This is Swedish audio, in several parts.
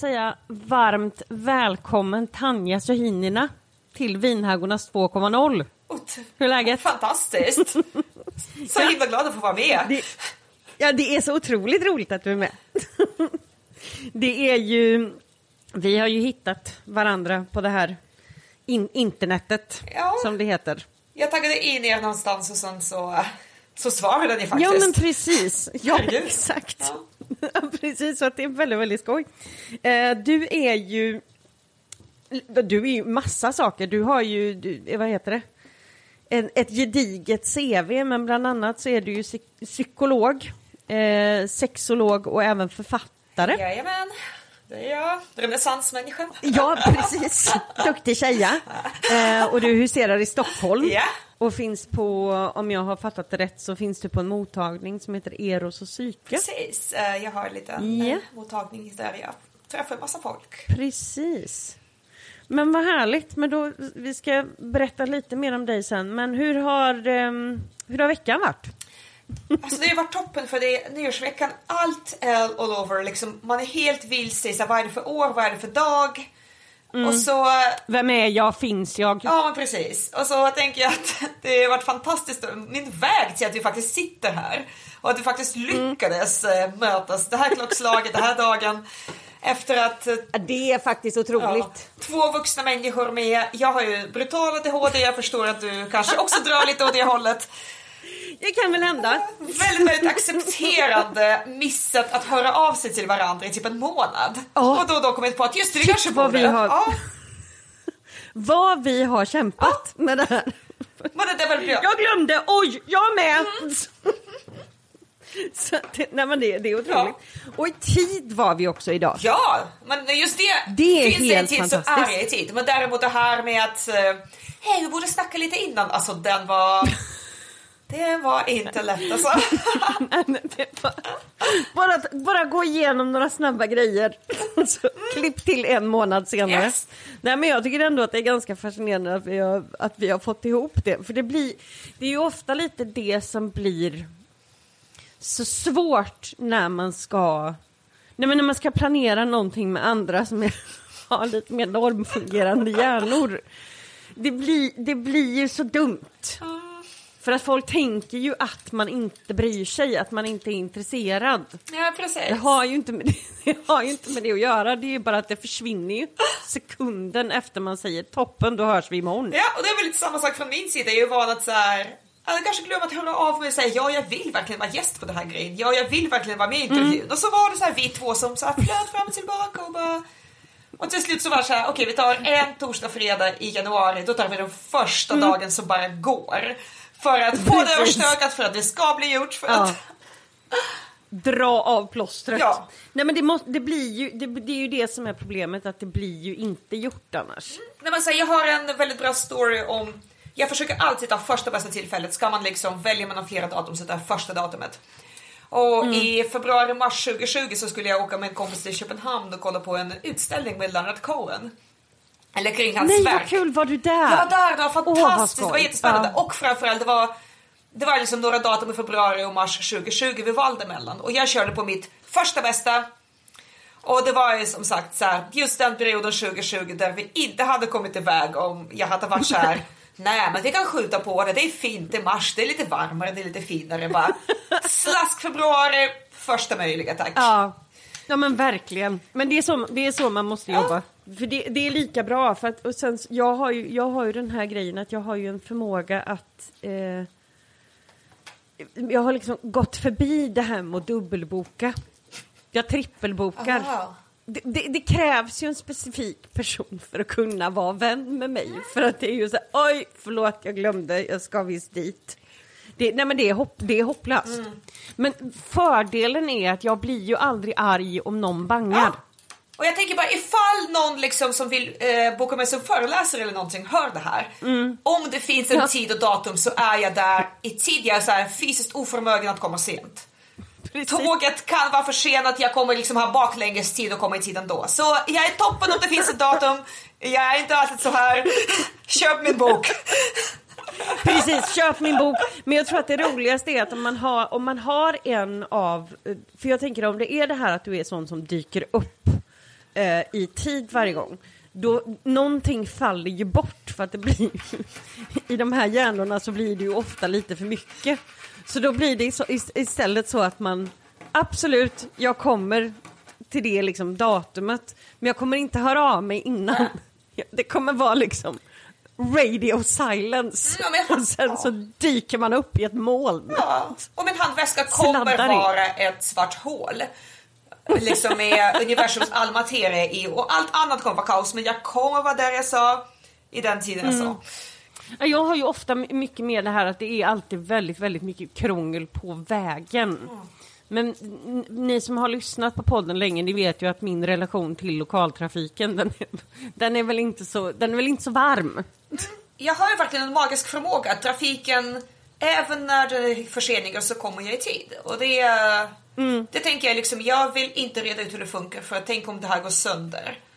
säga varmt välkommen Tanja Sohinina till Vinhaggornas 2.0. Hur är läget? Fantastiskt! Så himla glad att få vara med. Det, ja, det är så otroligt roligt att du är med. Det är ju, vi har ju hittat varandra på det här in, internetet, Ja. som det heter. Jag taggade in er någonstans och sen så, så svarade ni faktiskt. Ja, men precis. Ja, Herregud. exakt. Ja. precis, så att det är väldigt, väldigt skoj. Eh, du är ju... Du är ju massa saker. Du har ju, du, eh, vad heter det? En, ett gediget CV, men bland annat så är du ju psy- psykolog, eh, sexolog och även författare. Jajamän, det är jag. Renässansmänniska. Ja, precis. Duktig tjeja. Eh, och du huserar i Stockholm. Ja. Och finns på, om jag har fattat det rätt, så finns du på en mottagning som heter Eros och psyke. Precis, eh, jag har en liten eh, mottagning där jag träffar en massa folk. Precis. Men vad härligt, men då, vi ska berätta lite mer om dig sen. Men hur har, ehm, hur har veckan varit? Alltså det har varit toppen för det är nyårsveckan, allt är all over. Liksom, man är helt vilse i vad är det för år, vad är det för dag? Och så Vem är jag, finns jag? Ja, men precis. Och så tänker jag att det har varit fantastiskt, min väg till att vi faktiskt sitter här och att vi faktiskt lyckades eh, mötas det här klockslaget, den här dagen efter att Det är faktiskt otroligt. ja, två vuxna människor med, jag har ju brutal ADHD, jag förstår att du kanske också drar lite åt det hållet. Det kan väl hända. Väldigt, väldigt accepterande misset att höra av sig till varandra i typ en månad. Ja. Och då, då kommit på att just det, vi Shit, kanske vad borde. vi har- Ja, Vad vi har kämpat med det här. men det väl bra. Jag glömde, oj, jag med! Så, att det, nej men det, det är otroligt. Och i tid var vi också idag. Ja, men just det, Det är finns det en helt tid så är det i tid. Men däremot det här med att eh, hej, vi borde snacka lite innan. Alltså den var... Det var inte lätt alltså. Bara, bara gå igenom några snabba grejer. Så, klipp till en månad senare. Yes. Nej, men jag tycker ändå att det är ganska fascinerande att vi har, att vi har fått ihop det. För det, blir, det är ju ofta lite det som blir så svårt när man ska, nej, men när man ska planera någonting med andra som är, har lite mer normfungerande hjärnor. Det blir, det blir ju så dumt. För att folk tänker ju att man inte bryr sig, att man inte är intresserad. Ja, precis. Det har ju inte med det, det, har ju inte med det att göra, det är ju bara att det försvinner ju sekunden efter man säger toppen, då hörs vi imorgon. Ja, och det är väl lite samma sak från min sida. Jag är ju van att så här, jag kanske glömmer att höra av mig och säga ja, jag vill verkligen vara gäst på den här grejen. Ja, jag vill verkligen vara med i intervjun. Mm. Och så var det så här vi två som så här flöt fram och tillbaka och bara och till slut så var det så här, okej vi tar en torsdag, fredag i januari, då tar vi den första dagen som bara går. För att få det Mm. Överstökat, för att det ska bli gjort, för Ja. att... Dra av plåstret. Ja. Nej men det, måste, det blir ju, det, det är ju det som är problemet, att det blir ju inte gjort annars. Nej, men så här, jag har en väldigt bra story om... Jag försöker alltid ta första bästa tillfället. Ska man liksom välja mellan flera datum så tar jag första datumet. Och i februari-mars 2020 så skulle jag åka med en kompis till Köpenhamn och kolla på en utställning med Leonard Cohen. Eller kring hans Nej verk. vad kul, var du där? Jag var där, det var fantastiskt, det var jättespännande. Ja. Och framförallt det var, det var liksom några datum i februari och mars 2020 vi valde mellan. Och jag körde på mitt första bästa. Och det var ju som sagt så här, just den perioden 2020 där vi inte hade kommit iväg om jag hade varit så här. Nej men vi kan skjuta på det, det är fint, det är mars, det är lite varmare, det är lite finare. Bara slask februari, första möjliga tack. Ja. ja men verkligen. Men det är så, det är så man måste jobba. För det, det är lika bra. För att, och sen, jag, har ju, jag har ju den här grejen att jag har ju en förmåga att eh, jag har liksom gått förbi det här med att dubbelboka. Jag trippelbokar. Det, det, det krävs ju en specifik person för att kunna vara vän med mig. För att det är ju så här, oj, förlåt, jag glömde, jag ska visst dit. Det, nej men det är, hopp, det är hopplöst. Men fördelen är att jag blir ju aldrig arg om någon bangar. Ja. Och jag tänker bara ifall någon liksom som vill eh, boka mig som föreläsare eller någonting hör det här. Om det finns en Ja. tid och datum så är jag där i tid. Jag är så här fysiskt oförmögen att komma sent. Precis. Tåget kan vara försenat, jag kommer liksom ha baklänges tid och komma i tid ändå. Så jag är toppen om det finns ett datum. Jag är inte alltid så här. Köp min bok. Precis, köp min bok. Men jag tror att det roligaste är att om man har, om man har en av, för jag tänker om det är det här att du är sån som dyker upp eh, i tid varje gång, då någonting faller ju bort för att det blir i de här hjärnorna så blir det ju ofta lite för mycket. Så då blir det så, istället så att man absolut, jag kommer till det liksom datumet, men jag kommer inte höra av mig innan. Det kommer vara liksom radio silence Ja, men- och sen så dyker man upp i ett moln. Ja, och min handväska kommer vara ett svart hål. Liksom med universums all materia i och allt annat kommer vara kaos men jag kommer vara där jag sa i den tiden jag sa. Ja, Jag har ju ofta my- mycket med det här att det är alltid väldigt, väldigt mycket krångel på vägen. Men n- ni som har lyssnat på podden länge, ni vet ju att min relation till lokaltrafiken, den är, den är, väl, inte så, den är väl inte så varm. Jag har ju verkligen en magisk förmåga att trafiken, även när det är förseningar så kommer jag i tid. Och det, det tänker jag liksom, jag vill inte reda ut hur det funkar för tänk om det här går sönder.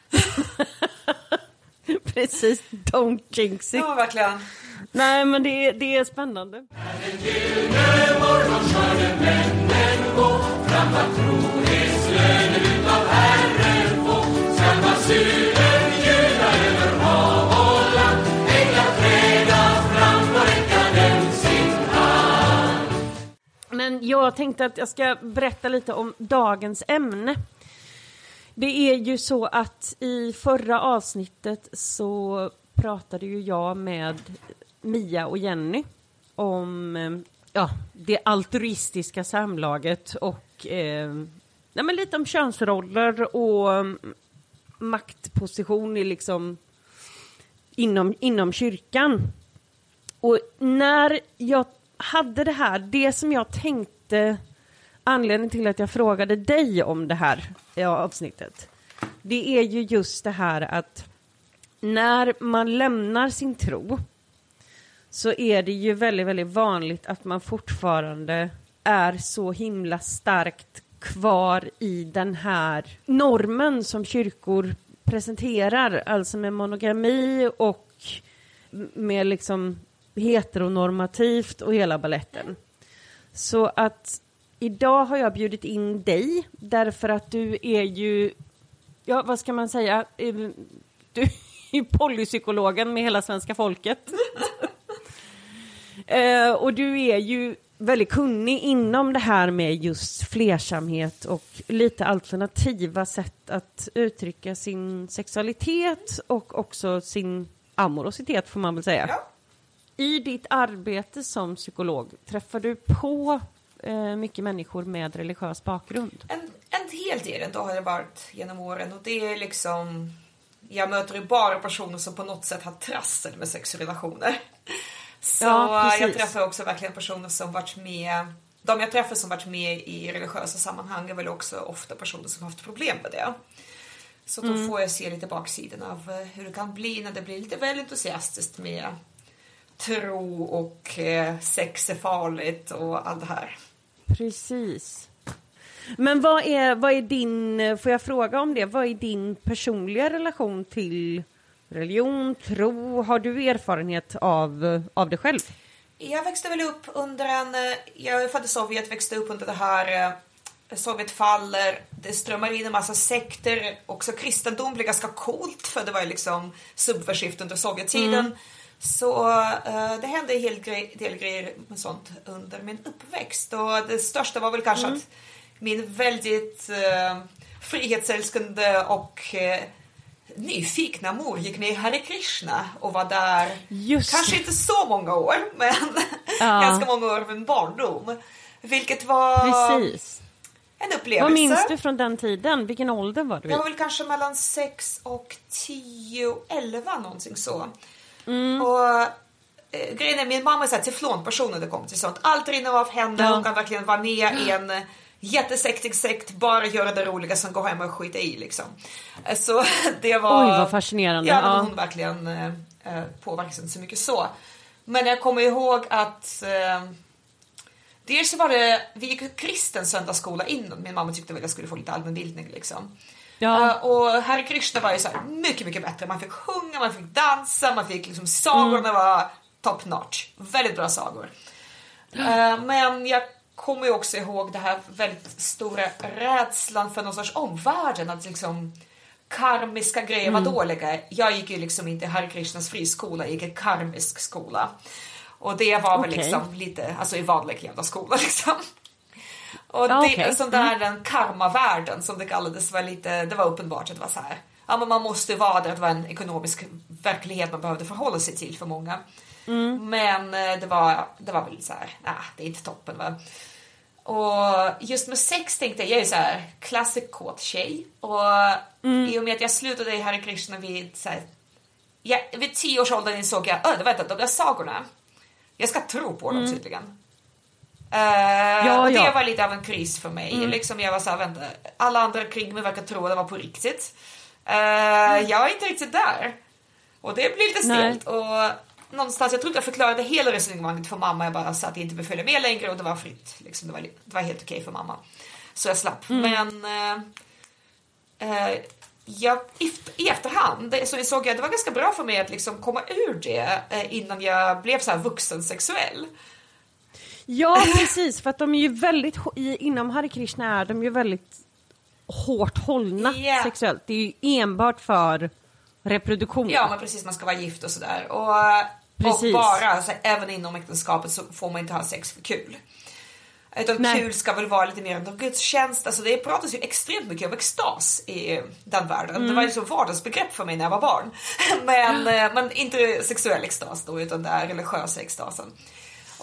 Precis, don't jinx it. Ja, verkligen. Nej, men det, är- det är spännande. Men jag tänkte att jag ska berätta lite om dagens ämne. Det är ju så att i förra avsnittet så pratade ju jag med Mia och Jenny om eh, ja, det altruistiska samlaget och eh, nej, men lite om könsroller och mm, maktposition i liksom inom, inom kyrkan. Och när jag hade det här, det som jag tänkte, anledningen till att jag frågade dig om det här ja, avsnittet, det är ju just det här att när man lämnar sin tro så är det ju väldigt, väldigt vanligt att man fortfarande är så himla starkt kvar i den här normen som kyrkor presenterar, alltså med monogami och med liksom heteronormativt och hela balletten. Så att idag har jag bjudit in dig därför att du är ju, ja vad ska man säga, eh, du är ju polypsykologen med hela svenska folket. Eh, och du är ju väldigt kunnig inom det här med just flersamhet och lite alternativa sätt att uttrycka sin sexualitet och också sin amorositet får man väl säga. Ja. I ditt arbete som psykolog, träffar du på eh, mycket människor med religiös bakgrund? En, en hel del ändå har det varit genom åren och det är liksom jag möter ju bara personer som på något sätt har trassel med sexrelationer. Så Ja, precis. jag träffar också verkligen personer som varit med de jag träffar som varit med i religiösa sammanhang är väl också ofta personer som haft problem med det. Så då Mm. får jag se lite baksidan av eh, hur det kan bli när det blir lite väl entusiastiskt med tro och eh, sex är farligt och allt det här. Precis. Men vad är, vad är din, får jag fråga om det, vad är din personliga relation till religion, tro? Har du erfarenhet av, av det själv? Jag växte väl upp under en... eh, Jag är född i Sovjet, växte upp under det här... eh, Sovjet faller, det strömmar in en massa sekter. Också kristendom blev ganska coolt för det var ju liksom subversivt under Sovjettiden. Så eh, det hände en hel grej, del grejer med sånt under min uppväxt. Och det största var väl kanske att min väldigt uh, frihetsälskande och eh, nyfikna mor gick med i Hare Krishna och var där Just kanske inte så många år, men Ja. ganska många år av min barndom. Vilket var Precis. en upplevelse. Vad minns du från den tiden? Vilken ålder var du i? Jag var väl kanske mellan 6 och 10, 11 någonting så. Mm. Och eh, grejen är, min mamma är här teflonperson när det kommer till sånt. Allt rinner av henne, Ja. hon kan verkligen vara med i en jättesektig sekt, bara göra det roliga, sen gå hem och skita i liksom. Eh, Så det var... Oj, vad fascinerande. Ja, Ja. hon verkligen eh, eh, påverkas inte så mycket så. Men jag kommer ihåg att eh, Dels så var det, vi gick kristen söndagsskola innan, min mamma tyckte väl jag skulle få lite allmänbildning liksom. Ja. Eh, och Hare Krishna var ju så mycket, mycket bättre. Man fick sjunga, man fick dansa, man fick liksom sagorna Mm. var top notch. Väldigt bra sagor. Eh, men jag kommer ju också ihåg det här väldigt stora rädslan för någon sorts omvärlden. Att liksom, karmiska grejer var dåliga. Jag gick ju liksom inte Hare Krishnas friskola, jag gick i karmisk skola. Och det var väl Okej. liksom lite, alltså i vanlig jävla skola liksom. Och Ja, det, okej. sån där den karmavärlden som det kallades var lite, det var uppenbart att det var så här. Ja men man måste vara där, det var en ekonomisk verklighet man behövde förhålla sig till för många. Mm. Men eh, det var, det var väl så här, nej det är inte toppen va. Och just med sex tänkte jag, jag är så här classic kåt tjej. Och Mm. i och med att jag slutade i Hare Krishna vid så här, ja, vid tio års ålder insåg jag, öh, vänta, de där sagorna, jag ska tro på dem tydligen. Eh, Ja, och det ja. var lite av en kris för mig. Liksom jag var så här, vänta, alla andra kring mig verkar tro att det var på riktigt. Eh, Jag är inte riktigt där. Och det blir lite stelt. Och någonstans, jag tror inte jag förklarade hela resonemanget för mamma. Jag bara sa att jag inte vill följa med längre och det var fritt. Liksom, det, var, det var helt okej för mamma. Så jag slapp. Men eh, eh, jag, i, efterhand så insåg jag att det var ganska bra för mig att liksom komma ur det innan jag blev så här vuxensexuell. Ja, precis, för att de är ju väldigt, inom Hare Krishna är de ju väldigt hårt hållna Ja. sexuellt. Det är ju enbart för reproduktion. Ja men precis, man ska vara gift och sådär. Och, och bara, alltså, även inom äktenskapet så får man inte ha sex för kul. Utan Nej. kul ska väl vara lite mer en gudstjänst. Alltså det pratas ju extremt mycket om extas i den världen. Mm. Det var ju så vardagsbegrepp för mig när jag var barn. Men, eh, men inte sexuell extas då, utan det är religiösa extasen.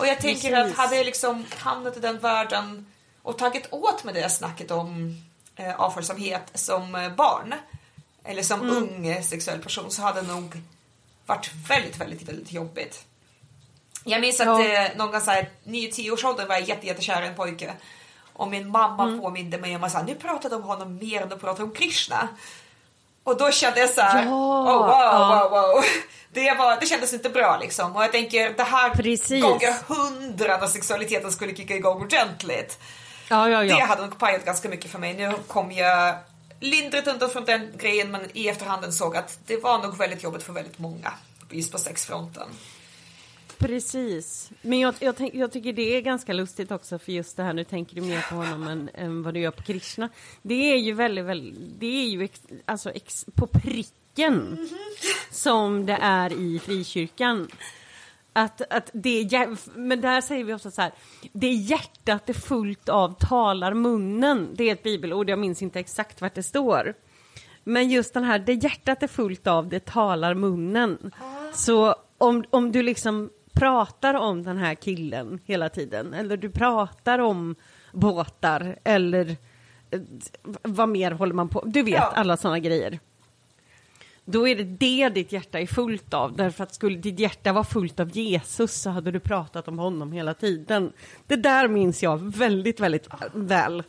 Och jag tänker Precis. att hade jag liksom hamnat i den världen och tagit åt mig det snacket om eh, avföljsamhet som eh, barn eller som Mm. ung eh, sexuell person så hade det nog varit väldigt, väldigt, väldigt jobbigt. Jag minns att Ja. eh, någon gång såhär 9-10 års åldern var jag jätte, jättekär i en pojke. Och min mamma Mm. påminde mig om att nu pratade om honom mer än du pratade om Krishna. Och då kände jag så här, Ja, oh, wow, ja. wow, wow. Det, var, det kändes inte bra liksom. Och jag tänker det här Precis. gånger hundra när sexualiteten skulle kicka igång ordentligt. ja, ja. Det ja. hade nog pajat ganska mycket för mig. Nu kom jag lindrigt undan från den grejen men i efterhand såg att det var nog väldigt jobbigt för väldigt många. Just på sexfronten. Precis. Men jag, jag, tänk, jag tycker det är ganska lustigt också för just det här, nu tänker du mer på honom än, än vad du gör på Krishna. Det är ju väldigt, väldigt, det är ju ex, alltså ex, på pricken som det är i frikyrkan. Att, att det är, men där säger vi också så här, det är hjärtat är fullt av talar munnen. Det är ett bibelord, jag minns inte exakt vart det står. Men just den här, det hjärtat är fullt av, det talar munnen. Så om, om du liksom pratar om den här killen hela tiden, eller du pratar om båtar, eller eh, vad mer håller man på, du vet Ja. alla sådana grejer. Då är det det ditt hjärta är fullt av, därför att skulle ditt hjärta vara fullt av Jesus så hade du pratat om honom hela tiden. Det där minns jag väldigt, väldigt väl.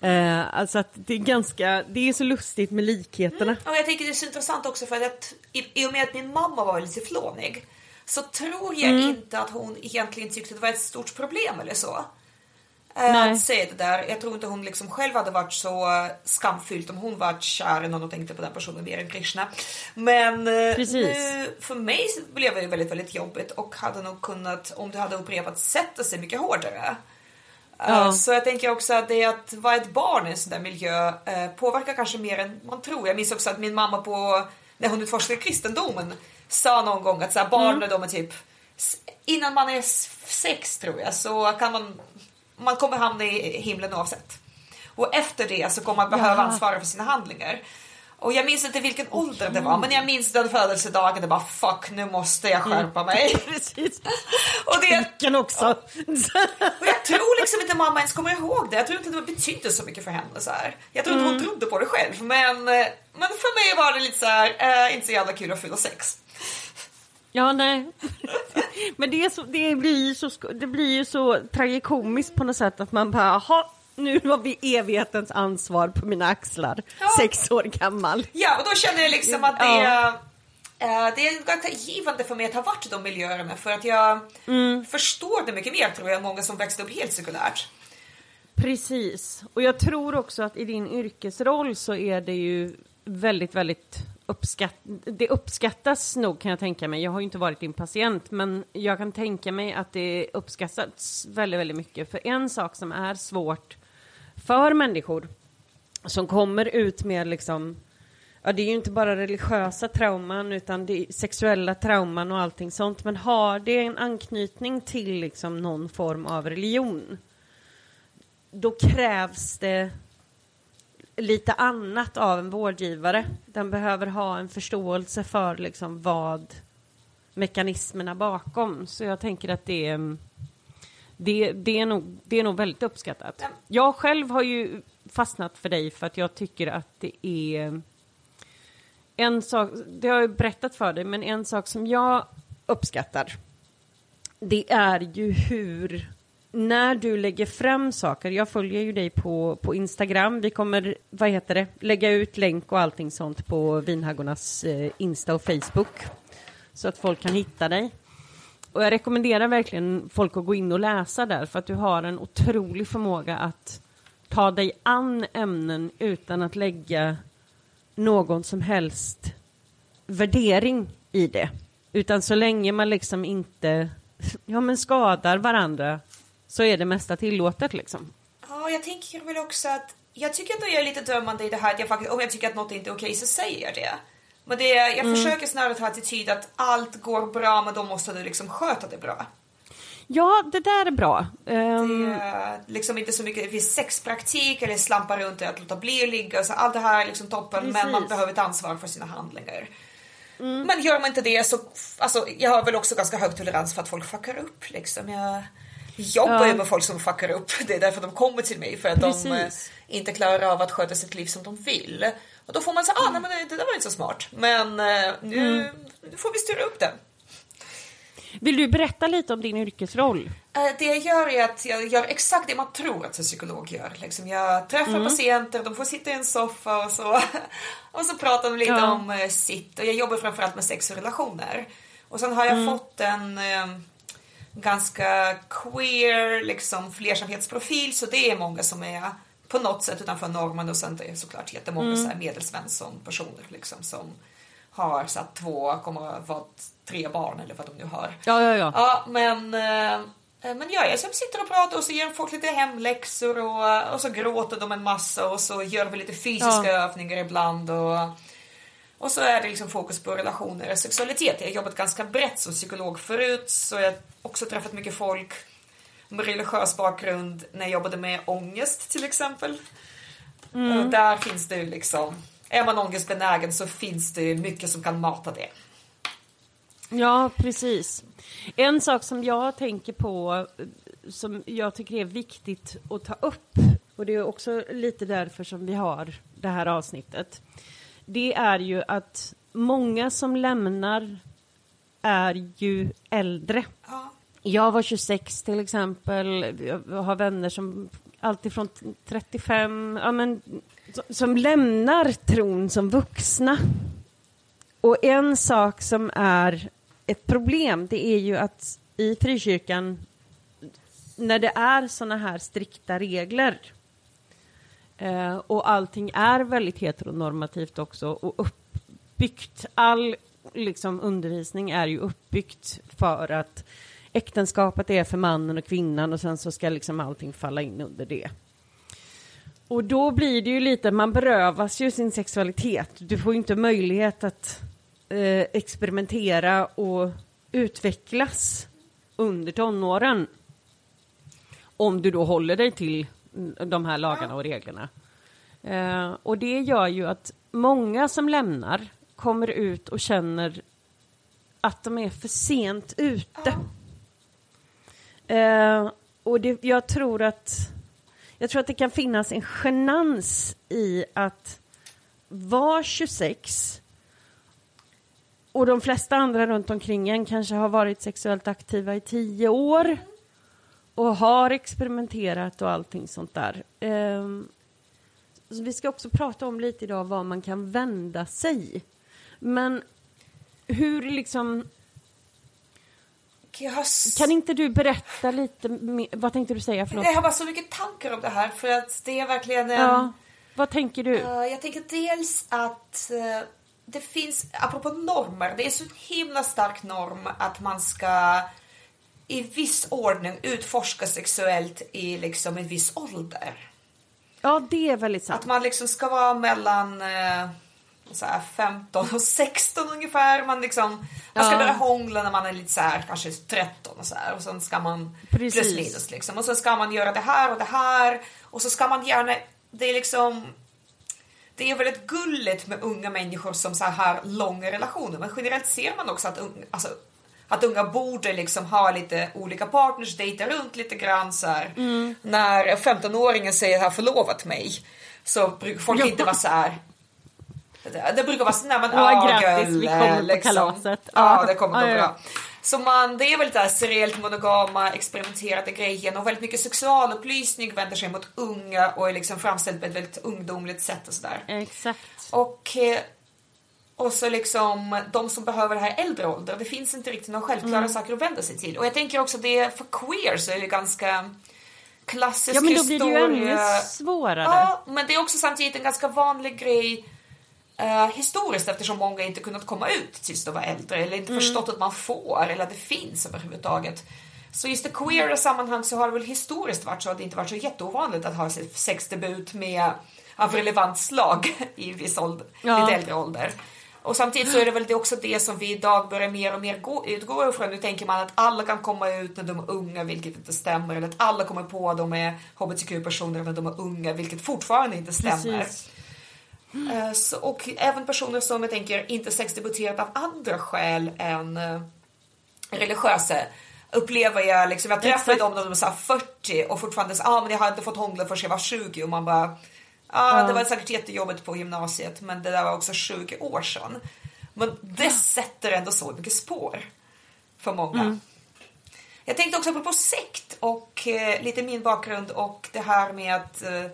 Eh, alltså att det är ganska, det är så lustigt med likheterna. Och jag tänker det är så intressant också för att i, i och med att min mamma var lite flånig så tror jag Mm. inte att hon egentligen tyckte det var ett stort problem eller så. Eh, Nej. Att säga det där. Jag tror inte hon liksom själv hade varit så skamfylld om hon var kär i någon och tänkte på den personen mer än Krishna. Men eh, nu, för mig blev det ju väldigt, väldigt jobbigt och hade nog kunnat, om det hade upprepats, sätta sig mycket hårdare. Eh, Ja. Så jag tänker också att det att vara ett barn i en sån där miljö påverkar kanske mer än man tror. Jag minns också att min mamma på, när hon utforskade kristendomen sa någon gång att så här, barn Mm. de är typ innan man är sex tror jag så kan man man kommer hamna i himlen oavsett. Och efter det så kommer man behöva Jaha. ansvara för sina handlingar. Och jag minns inte vilken ålder det var men jag minns den födelsedagen det bara fuck nu måste jag skärpa mig. Precis. Och det, Vilken också. och jag tror liksom inte mamma ens kommer ihåg det. Jag tror inte det betydde så mycket för henne. Så här. Jag tror inte hon trodde på det själv. Men, eh, men för mig var det lite så här, eh, inte så jävla kul att fylla sex. Ja, nej. Men det, är så, det, blir ju så, det blir ju så tragikomiskt på något sätt att man bara, jaha, nu har vi evighetens ansvar på mina axlar, Ja. sex år gammal. Ja, och då känner jag liksom att det, Ja. eh, det är ganska givande för mig att ha varit i de miljöerna. För att jag förstår det mycket mer tror jag än många som växte upp helt sekulärt. Precis, och jag tror också att i din yrkesroll så är det ju väldigt, väldigt uppskatt... Det uppskattas nog kan jag tänka mig. Jag har ju inte varit din patient, men jag kan tänka mig att det uppskattas väldigt, väldigt mycket. För en sak som är svårt för människor som kommer ut med liksom ja det är ju inte bara religiösa trauman utan det är sexuella trauman och allting sånt. Men har det en anknytning till liksom någon form av religion då krävs det lite annat av en vårdgivare. Den behöver ha en förståelse för liksom vad mekanismerna bakom. Så jag tänker att det är, det, det är, nog, det är nog väldigt uppskattat. Jag själv har ju fastnat för dig för att jag tycker att det är en sak, det har jag berättat för dig, men en sak som jag uppskattar det är ju hur när du lägger fram saker, jag följer ju dig på, på Instagram, vi kommer, vad heter det, lägga ut länk och allting sånt på Vinhaggornas eh, Insta och Facebook så att folk kan hitta dig. Och jag rekommenderar verkligen folk att gå in och läsa där för att du har en otrolig förmåga att ta dig an ämnen utan att lägga någon som helst värdering i det. Utan så länge man liksom inte ja, men skadar varandra så är det mesta tillåtet liksom. Ja, jag tänker väl också att jag tycker att jag är lite dömande i det här att jag faktiskt, om jag tycker att något inte är okej så säger jag det. Men det, jag mm. försöker snarare ta attityd att allt går bra men då måste du liksom sköta det bra. Ja, det där är bra. Um... Det är liksom inte så mycket vid sexpraktik eller slampa runt att låta bli att ligga. Så allt det här är liksom toppen Precis. men man behöver ett ansvar för sina handlingar. Mm. Men gör man inte det så, alltså jag har väl också ganska hög tolerans för att folk fuckar upp liksom. Jag jobbar ju ja. med folk som fuckar upp. Det är därför de kommer till mig för att Precis. de eh, inte klarar av att sköta sitt liv som de vill. Och då får man säga, ah, nej, men det, där var inte så smart. Men eh, nu, mm. nu får vi styra upp det. Vill du berätta lite om din yrkesroll? Eh, det jag gör är att jag gör exakt det man tror att en psykolog gör. Liksom jag träffar mm. patienter, de får sitta i en soffa och så, och så pratar de lite ja. om sitt. Och jag jobbar framförallt med sex och relationer. Och sen har jag mm. fått en ganska queer liksom flersamhetsprofil så det är många som är på något sätt utanför normen och sen det är såklart jättemånga mm. så här medelsvensson personer liksom som har så två, kommer vara tre barn eller vad de nu har. Ja, ja, ja. Ja, men eh, men jag är som sitter och pratar och så ger folk lite hemläxor och, och så gråter de en massa och så gör vi lite fysiska ja. övningar ibland och och så är det liksom fokus på relationer och sexualitet. Jag har jobbat ganska brett som psykolog förut så jag har också träffat mycket folk med religiös bakgrund när jag jobbade med ångest till exempel. Mm. Och där finns det ju liksom, är man ångestbenägen så finns det mycket som kan mata det. Ja, precis. En sak som jag tänker på som jag tycker är viktigt att ta upp och det är också lite därför som vi har det här avsnittet det är ju att många som lämnar är ju äldre. Ja. Jag var 26 till exempel, jag har vänner som alltifrån 35, ja men som lämnar tron som vuxna. Och en sak som är ett problem, det är ju att i frikyrkan, när det är såna här strikta regler, Eh, och allting är väldigt heteronormativt också och uppbyggt. All liksom, undervisning är ju uppbyggt för att äktenskapet är för mannen och kvinnan och sen så ska liksom allting falla in under det. Och då blir det ju lite, man berövas ju sin sexualitet. Du får ju inte möjlighet att eh, experimentera och utvecklas under tonåren. Om du då håller dig till de här lagarna och reglerna. Eh, och det gör ju att många som lämnar kommer ut och känner att de är för sent ute. Eh, och det, jag tror att jag tror att det kan finnas en genans i att vara 26 och de flesta andra runt omkring en kanske har varit sexuellt aktiva i tio år och har experimenterat och allting sånt där. Um, vi ska också prata om lite idag vad man kan vända sig. Men hur liksom... Kan inte du berätta lite mer? Vad tänkte du säga? Förlåt. Jag har bara så mycket tankar om det här för att det är verkligen... En... Ja. Vad tänker du? Jag tänker dels att uh, det finns, apropå normer, det är så himla stark norm att man ska i viss ordning utforska sexuellt i liksom en viss ålder. Ja, det är väldigt sant. Att man liksom ska vara mellan eh, så här 15 och 16 ungefär. Man, liksom, man ska Ja. börja hångla när man är lite så här, kanske 13 och så här. Och sen ska man Precis. plus minus liksom. Och sen ska man göra det här och det här. Och så ska man gärna, det är liksom det är väldigt gulligt med unga människor som så här har långa relationer. Men generellt ser man också att, un, alltså, att unga borde liksom ha lite olika partners, dejta runt lite grann så. Mm. När 15-åringen säger har förlovat mig så brukar folk Ja. inte vara så här. Det, brukar vara så, men Åh, ah, grattis, vi kommer på liksom. kalaset. Ja, Ja. det kommer Ja, gå ja, bra. ja. Så man, det är väl det här seriellt monogama, experimenterade grejen och väldigt mycket sexualupplysning vänder sig mot unga och är liksom framställt på ett väldigt ungdomligt sätt och sådär. Exakt. Och, eh, och så liksom de som behöver det här äldre ålder, det finns inte riktigt några självklara Mm. saker att vända sig till. Och jag tänker också det för queer så är det ganska klassisk Ja, men då blir det ju historia. ännu svårare. Ja, men det är också samtidigt en ganska vanlig grej eh, historiskt eftersom många inte kunnat komma ut tills de var äldre eller Mm. inte förstått att man får eller att det finns överhuvudtaget. Så just i queera sammanhang så har det väl historiskt varit så att det inte varit så jätteovanligt att ha sexdebut med av relevant slag i viss ålder, Ja. lite äldre ålder. Och samtidigt så är det väl det också det som vi idag börjar mer och mer gå, utgå ifrån. Nu tänker man att alla kan komma ut när de är unga, vilket inte stämmer. Eller att alla kommer på att de är hbtq-personer när de är unga, vilket fortfarande inte stämmer. Precis. Eh, Så, och även personer som jag tänker inte sexdebuterat av andra skäl än eh, religiösa upplever jag liksom, jag träffade dem när de var så här 40 och fortfarande så, ah, men jag har inte fått hångla förrän jag var 20 och man bara Ja, det var säkert jättejobbigt på gymnasiet men det där var också 20 år sedan. Men det sätter ändå så mycket spår för många. Mm. Jag tänkte också på sekt och eh, lite min bakgrund och det här med att eh,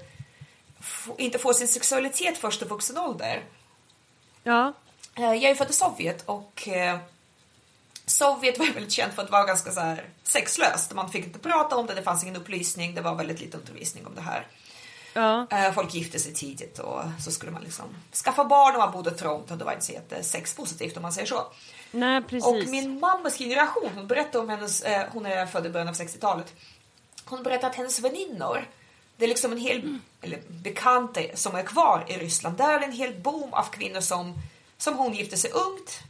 inte få sin sexualitet först i vuxen ålder. Ja. Eh, jag är född i Sovjet och eh, Sovjet var väldigt känt för att vara ganska så här sexlöst. Man fick inte prata om det, det fanns ingen upplysning, det var väldigt lite undervisning om det här. Ja. Eh, Folk gifte sig tidigt och så skulle man liksom skaffa barn och man bodde trångt och det var inte så jättesexpositivt om man säger så. Nej, precis. Och min mammas generation, hon berättade om hennes, eh, hon är född i början av 60-talet. Hon berättade att hennes väninnor, det är liksom en hel, eller bekanta som är kvar i Ryssland, där är det en hel boom av kvinnor som, som hon gifte sig ungt.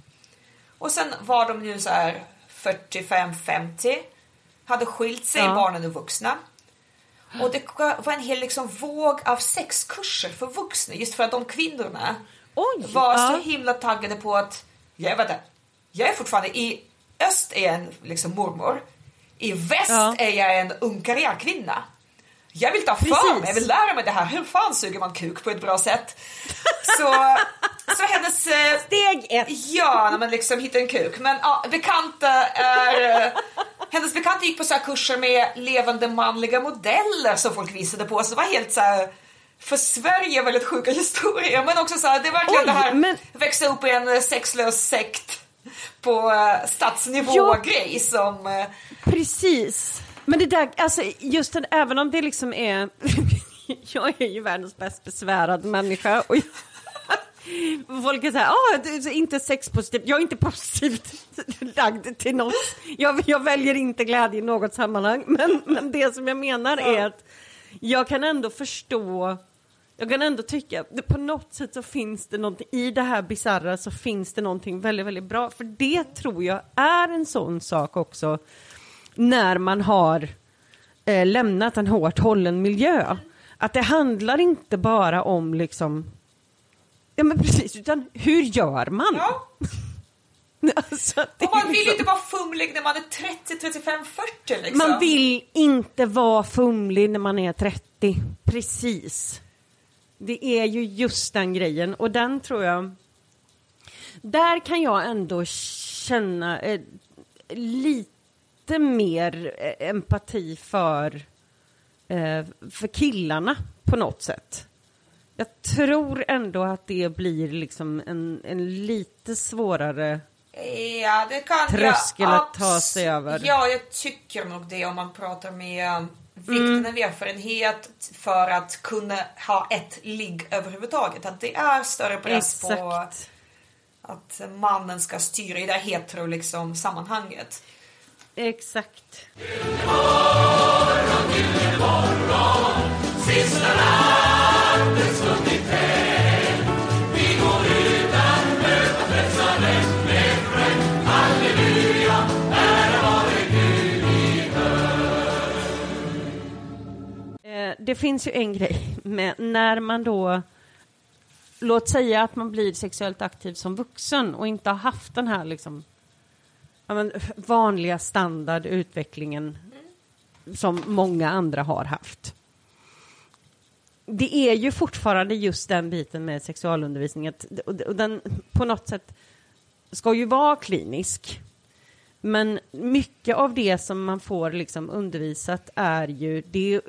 Och sen var de nu så här 45-50, hade skilt sig, Ja. barnen är vuxna. Och det var en hel liksom våg av sexkurser för vuxna just för att de kvinnorna Oj, var ja. så himla taggade på att jag vet inte, jag är fortfarande i öst är jag en liksom mormor. I väst Ja. är jag en ung karriärkvinna. Jag vill ta för Precis. mig, jag vill lära mig det här. Hur fan suger man kuk på ett bra sätt? Så, så hennes... eh, Steg ett. Ja, när man liksom hittar en kuk. Men ja, bekanta är... Hennes bekanta gick på så här kurser med levande manliga modeller som folk visade på. Så det var helt så här för Sverige väldigt sjuka historier. Men också så här, det är verkligen Oj, det här men- växa upp i en eh, sexlös sekt på eh, stadsnivå Ja. grej som... eh, Precis. Men det där, alltså just den, även om det liksom är... jag är ju världens bäst besvärade människa och jag, folk är så här, ah, inte sexpositiv. Jag är inte positivt lagd till något. Jag, jag väljer inte glädje i något sammanhang. Men, men det som jag menar är att jag kan ändå förstå jag kan ändå tycka att på något sätt så finns det någonting i det här bizarra så finns det någonting väldigt, väldigt bra. För det tror jag är en sån sak också när man har eh, lämnat en hårt hållen miljö. Att det handlar inte bara om liksom Ja men precis, utan hur gör man? Ja, Alltså, och man vill liksom- inte vara fumlig när man är 30, 35, 40 liksom. Man vill inte vara fumlig när man är 30. Precis. Det är ju just den grejen och den tror jag... Där kan jag ändå känna eh, lite mer eh, empati för, eh, för killarna på något sätt. Jag tror ändå att det blir liksom en, en lite svårare... Ja, det kan Tröskel jag att ta sig över. Ja, jag tycker nog det om man pratar med Mm. vikten av erfarenhet för att kunna ha ett ligg överhuvudtaget. Att det är större press på Exakt. att mannen ska styra i det hetero liksom, sammanhanget. Exakt. Ikväll Vi går ut Eh, det finns ju en grej med när man då Låt säga att man blir sexuellt aktiv som vuxen och inte har haft den här liksom, men, vanliga standardutvecklingen som många andra har haft. Det är ju fortfarande just den biten med sexualundervisning, att, och den på något sätt ska ju vara klinisk. Men mycket av det som man får liksom undervisat är ju det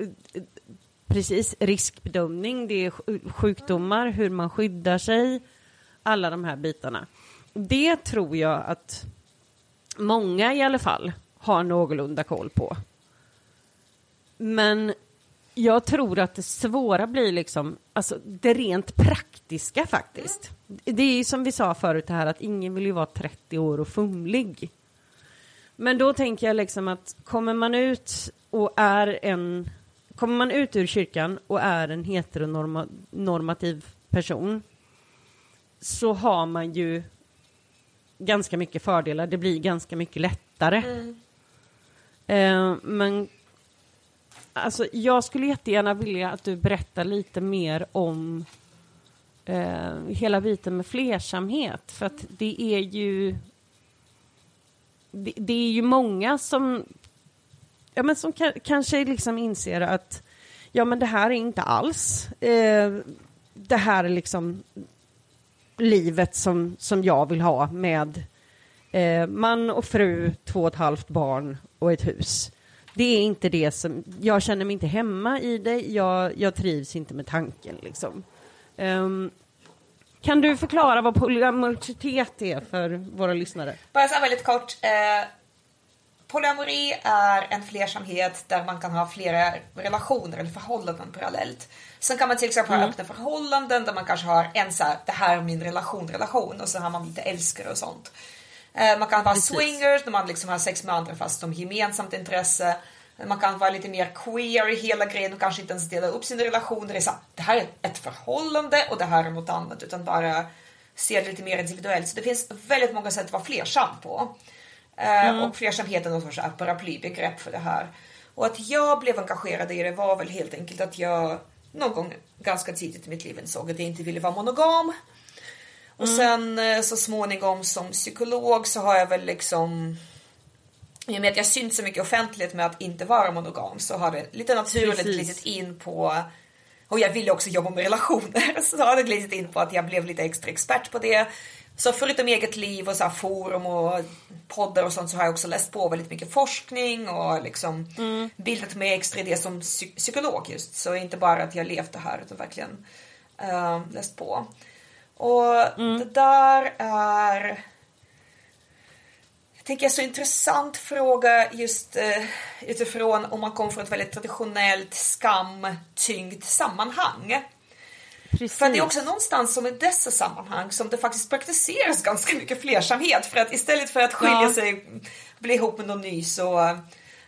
precis riskbedömning, det är sjukdomar, hur man skyddar sig, alla de här bitarna. Det tror jag att många i alla fall har någorlunda koll på. Men jag tror att det svåra blir liksom, alltså det rent praktiska faktiskt. Det är ju som vi sa förut här att ingen vill ju vara 30 år och fumlig. Men då tänker jag liksom att kommer man ut och är en, kommer man ut ur kyrkan och är en heteronormativ person så har man ju ganska mycket fördelar. Det blir ganska mycket lättare. Mm. Eh, men alltså, jag skulle jättegärna vilja att du berättar lite mer om eh, hela biten med flersamhet. För att det är ju det, det är ju många som, ja, men som kanske liksom inser att ja, men det här är inte alls eh, det här liksom livet som, som jag vill ha med eh, man och fru, två och ett halvt barn och ett hus. Det är inte det som, jag känner mig inte hemma i det, jag, jag trivs inte med tanken liksom. Um, kan du förklara vad polyamoritet är för våra lyssnare? Bara så väldigt kort. Eh, polyamori är en flersamhet där man kan ha flera relationer eller förhållanden parallellt. Sen kan man till exempel mm. ha öppna förhållanden där man kanske har en så här, det här är min relation, relation och så har man lite älskare och sånt. Eh, man kan vara Precis. swingers när man liksom har sex med andra fast som gemensamt intresse. Man kan vara lite mer queer i hela grejen och kanske inte ens dela upp sina relationer. Så, det här är ett förhållande och det här är något annat utan bara se det lite mer individuellt. Så det finns väldigt många sätt att vara flersam på. Eh, mm. Och flersamhet är någon sorts paraplybegrepp för det här. Och att jag blev engagerad i det var väl helt enkelt att jag någon gång ganska tidigt i mitt liv insåg att jag inte ville vara monogam. Och mm. sen eh, så småningom som psykolog så har jag väl liksom i och med att jag syns så mycket offentligt med att inte vara monogam så har det lite naturligt glidit in på och jag ville också jobba med relationer så har det glidit in på att jag blev lite extra expert på det. Så förutom eget liv och så forum och poddar och sånt så har jag också läst på väldigt mycket forskning och liksom mm. bildat mig extra i det som psykolog just. Så inte bara att jag levt det här utan verkligen uh, läst på. Och mm. det där är tänker jag så intressant fråga just uh, utifrån om man kommer från ett väldigt traditionellt skamtyngt sammanhang. Precis. För det är också någonstans som i dessa sammanhang som det faktiskt praktiseras ganska mycket flersamhet. För att istället för att skilja ja. sig, bli ihop med någon ny så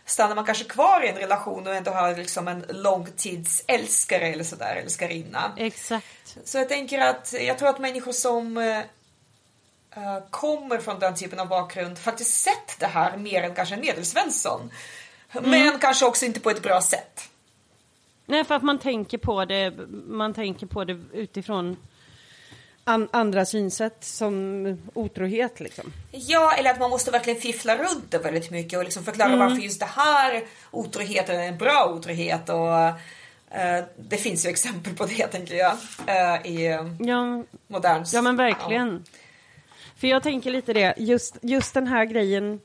stannar man kanske kvar i en relation och ändå har liksom en långtidsälskare eller sådär, älskarinna. Exakt. Så jag tänker att jag tror att människor som uh, kommer från den typen av bakgrund faktiskt sett det här mer än kanske en medelsvensson. Mm. Men kanske också inte på ett bra sätt. Nej, för att man tänker på det, man tänker på det utifrån an, andra synsätt som otrohet liksom. Ja, eller att man måste verkligen fiffla runt det väldigt mycket och liksom förklara mm. varför just det här otroheten är en bra otrohet och uh, det finns ju exempel på det tänker jag uh, i ja, modern... Ja, men verkligen. Ja. För jag tänker lite det, just, just den här grejen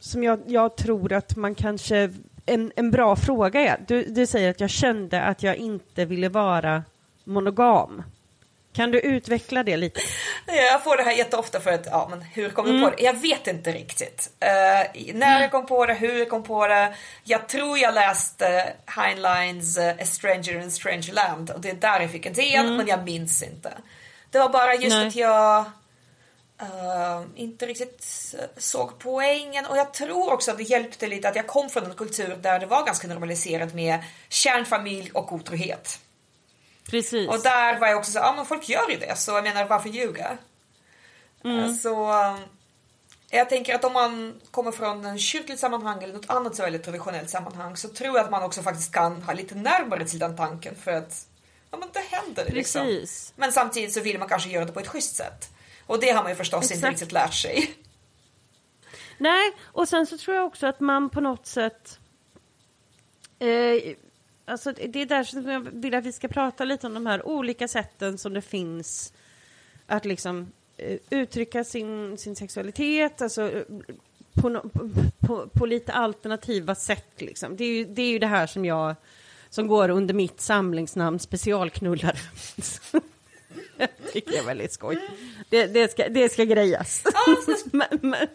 som jag, jag tror att man kanske en, en bra fråga är, du, du säger att jag kände att jag inte ville vara monogam. Kan du utveckla det lite? Jag får det här jätteofta för att, ja men hur kom mm. du på det? Jag vet inte riktigt. Uh, när jag kom på det, hur jag kom på det. Jag tror jag läste Heinleins uh, A Stranger in a Strange Land och det är där jag fick idén mm. men jag minns inte. Det var bara just Nej. att jag Uh, inte riktigt såg poängen och jag tror också att det hjälpte lite att jag kom från en kultur där det var ganska normaliserat med kärnfamilj och otrohet. Precis. Och där var jag också så ja men folk gör ju det så jag menar varför ljuga? Mm. Så jag tänker att om man kommer från en kyrkligt sammanhang eller något annat så väldigt traditionellt sammanhang så tror jag att man också faktiskt kan ha lite närmare till den tanken för att ja, men det händer liksom. Precis. Men samtidigt så vill man kanske göra det på ett schysst sätt. Och det har man ju förstås inte Exakt. riktigt lärt sig. Nej, och sen så tror jag också att man på något sätt... Eh, alltså det är där som jag vill att vi ska prata lite om de här olika sätten som det finns att liksom eh, uttrycka sin, sin sexualitet, alltså eh, på, no, på, på, på lite alternativa sätt. Liksom. Det, är ju, det är ju det här som jag som går under mitt samlingsnamn specialknullare. Jag tycker det är väldigt skoj. Det, det, ska, det ska grejas. Ja, så- men, men,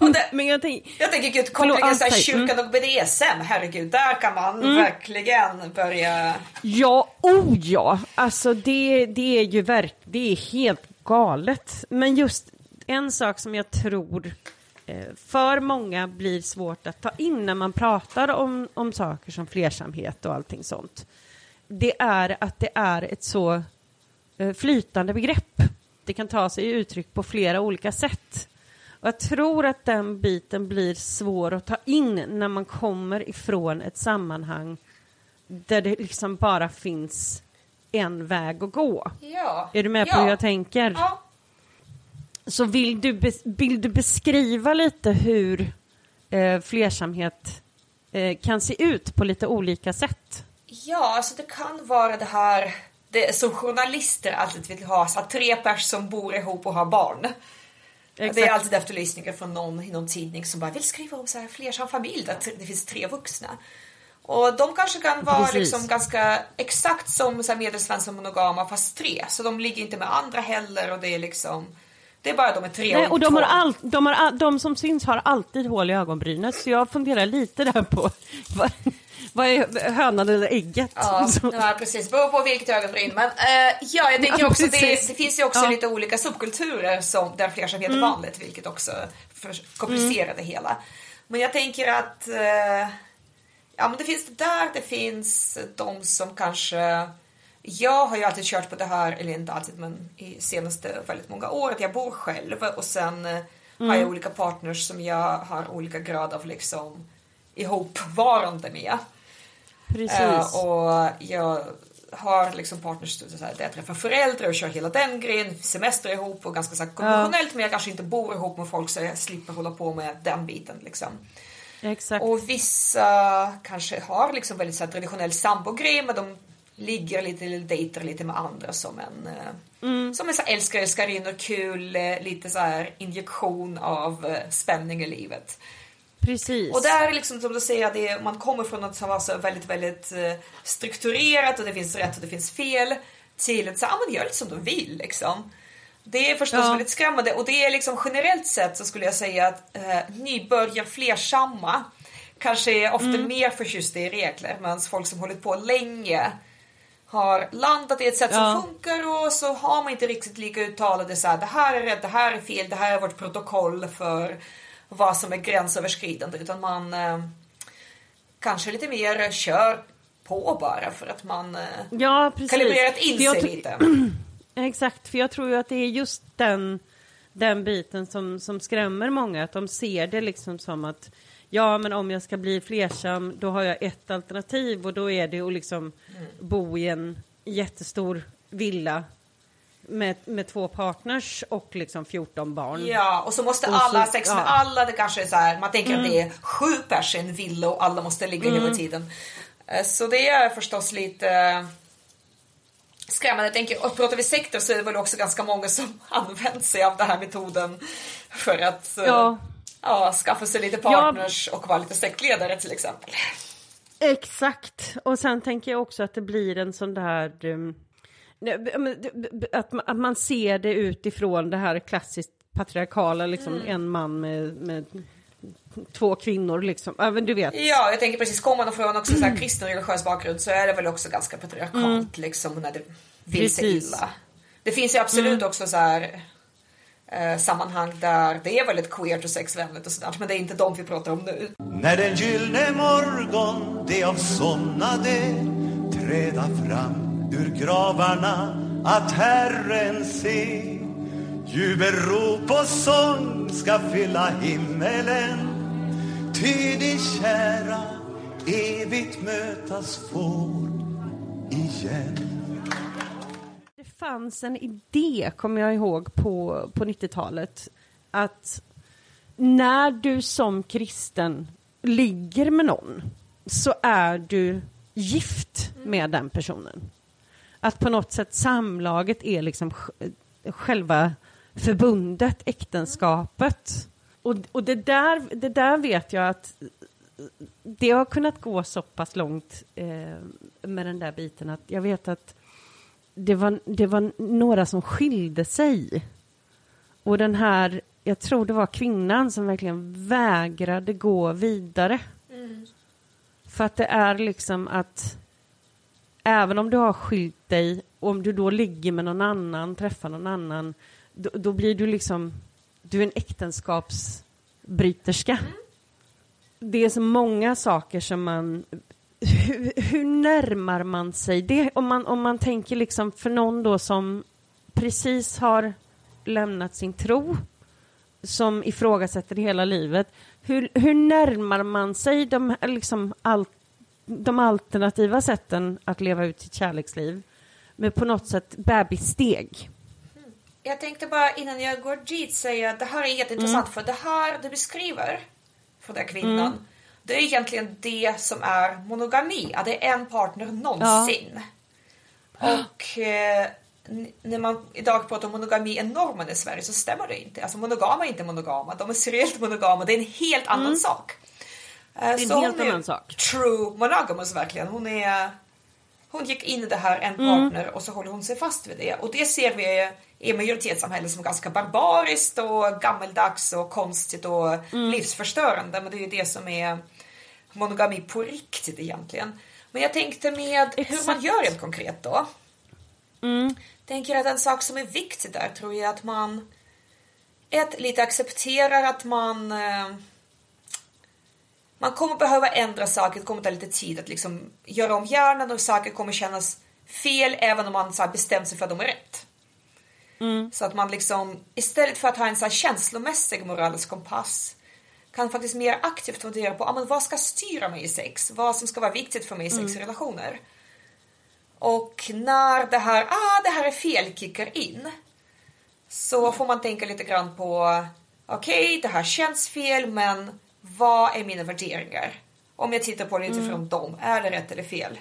Och det- men jag tänker... Jag tänker gud, kopplingen så här, mm. kyrkan och BDSM, herregud, där kan man verkligen börja... Ja, oh ja! Alltså det, det är ju verk, det är helt galet. Men just en sak som jag tror eh, för många blir svårt att ta in när man pratar om, om saker som flersamhet och allting sånt. Det är att det är ett så flytande begrepp. Det kan ta sig uttryck på flera olika sätt. Och jag tror att den biten blir svår att ta in när man kommer ifrån ett sammanhang där det liksom bara finns en väg att gå. Ja. Är du med på ja. hur jag tänker? Ja. Så vill du, vill du beskriva lite hur eh, flersamhet eh, kan se ut på lite olika sätt? Ja, alltså det kan vara det här det som journalister alltid vill ha, så att tre personer som bor ihop och har barn. Det är alltid efterlysningar från någon i någon tidning som bara vill skriva om så här flersam familj där det finns tre vuxna. Och de kanske kan vara Precis. liksom ganska exakt som så här medelsvenska monogama fast tre. Så de ligger inte med andra heller och det är liksom det är bara de är tre Nej, och de, har all, de, har, all- de som syns har alltid hål i ögonbrynet, så jag funderar lite där på vad, vad är hönan eller ägget? Ja, ja precis. Beror på vilket ögonbryn. Men eh, ja, jag tänker Ja, också det, det finns ju också Ja. lite olika subkulturer som, där flersamhet är vanligt, vilket också komplicerar det hela. Men jag tänker att eh, ja, men det finns det där, det finns de som kanske jag har ju alltid kört på det här, eller inte alltid, men i senaste väldigt många år, att jag bor själv och sen eh, har jag olika partners som jag har olika grad av liksom ihopvarande med. Precis. Eh, och jag har liksom partners där jag träffar föräldrar och kör hela den grejen, semester ihop och ganska så konventionellt men jag kanske inte bor ihop med folk så jag slipper hålla på med den biten liksom. Exakt. Och vissa kanske har liksom väldigt så här, traditionell sambogrej men de ligger lite eller dejtar lite med andra som en eh, som en så här, älskar älskarinnor, kul, eh, lite så här injektion av spänning i livet. Precis. Och där är liksom som du säger, det, man kommer från något som var så väldigt, väldigt eh, strukturerat och det finns rätt och det finns fel till att säga, ah, men gör lite som du vill liksom. Det är förstås Ja. väldigt skrämmande och det är liksom generellt sett så skulle jag säga att eh, nybörjar flersamma kanske är ofta mer förtjusta i regler medan folk som hållit på länge har landat i ett sätt Ja. som funkar och så har man inte riktigt lika uttalade så här, det här är rätt, det här är fel, det här är vårt protokoll för vad som är gränsöverskridande utan man eh, kanske lite mer kör på bara för att man eh, ja, precis. kalibrerat in sig lite. Exakt, för jag tror ju att det är just den, den biten som, som skrämmer många, att de ser det liksom som att ja, men om jag ska bli flersam, då har jag ett alternativ och då är det att liksom bo i en jättestor villa med, med två partners och liksom 14 barn. Ja, och så måste Och alla ha sex med ja. alla. Det kanske är så här, man tänker att det är sju pers i en villa och alla måste ligga hela tiden. Eh, Så det är förstås lite eh, skrämmande. Jag tänker, och pratar vi sektor så är det väl också ganska många som använt sig av den här metoden för att eh, Ja. ja, skaffa sig lite partners och vara lite sektledare till exempel. Exakt. Och sen tänker jag också att det blir en sån där... Um, att, man, att man ser det utifrån det här klassiskt patriarkala, liksom en man med, med två kvinnor liksom. Ja, men du vet. Ja, jag tänker precis, kommer man från också så här kristen religiös bakgrund så är det väl också ganska patriarkalt liksom när det vill sig illa. Det finns ju absolut också så här eh, sammanhang där det är väldigt queert och sexvänligt och sådär, men det är inte de vi pratar om nu. När den gyllne morgon de avsomnade träda fram ur gravarna att Herren se. Jubelrop och sång ska fylla himmelen. Ty de kära evigt mötas får igen. Det fanns en idé, kommer jag ihåg, på, på 90-talet att när du som kristen ligger med någon så är du gift med den personen. Att på något sätt samlaget är liksom sj- själva förbundet, äktenskapet. Och, och det, där, det där vet jag att det har kunnat gå så pass långt eh, med den där biten att jag vet att det var, det var några som skilde sig. Och den här, jag tror det var kvinnan som verkligen vägrade gå vidare. För att det är liksom att även om du har skilt dig, om du då ligger med någon annan, träffar någon annan, då, då blir du liksom, du är en äktenskapsbryterska. Det är så många saker som man hur, hur närmar man sig det? Om man, om man tänker liksom för någon då som precis har lämnat sin tro, som ifrågasätter hela livet, hur, hur närmar man sig de, liksom all, de alternativa sätten att leva ut sitt kärleksliv med på något sätt bebissteg? Jag tänkte bara innan jag går dit säga att det här är jätteintressant för det här du beskriver för den här kvinnan. Det är egentligen det som är monogami, att det är en partner någonsin. Och eh, när man idag pratar om monogami är normen i Sverige så stämmer det inte. Alltså monogama är inte monogama, de är seriellt monogama, det är en helt annan sak. Eh, en så helt är annan sak. True monogamous verkligen. Hon är hon gick in i det här, en Mm. partner, och så håller hon sig fast vid det. Och det ser vi i majoritetssamhället som ganska barbariskt och gammeldags och konstigt och Mm. livsförstörande. Men det är ju det som är monogami på riktigt egentligen. Men jag tänkte med hur man Exakt. gör rent konkret då. Mm. Tänker att en sak som är viktig där tror jag att man ett, lite accepterar att man eh, man kommer behöva ändra saker, det kommer ta lite tid att liksom göra om hjärnan och saker kommer kännas fel även om man så här bestämt sig för att de är rätt. Så att man liksom istället för att ha en så här känslomässig moralisk kompass kan faktiskt mer aktivt fundera på ah, men vad ska styra mig i sex, vad som ska vara viktigt för mig i sexrelationer. Och när det här, ah det här är fel kickar in så får man tänka lite grann på okej, det här känns fel, men vad är mina värderingar? Om jag tittar på det utifrån dem, är det rätt eller fel?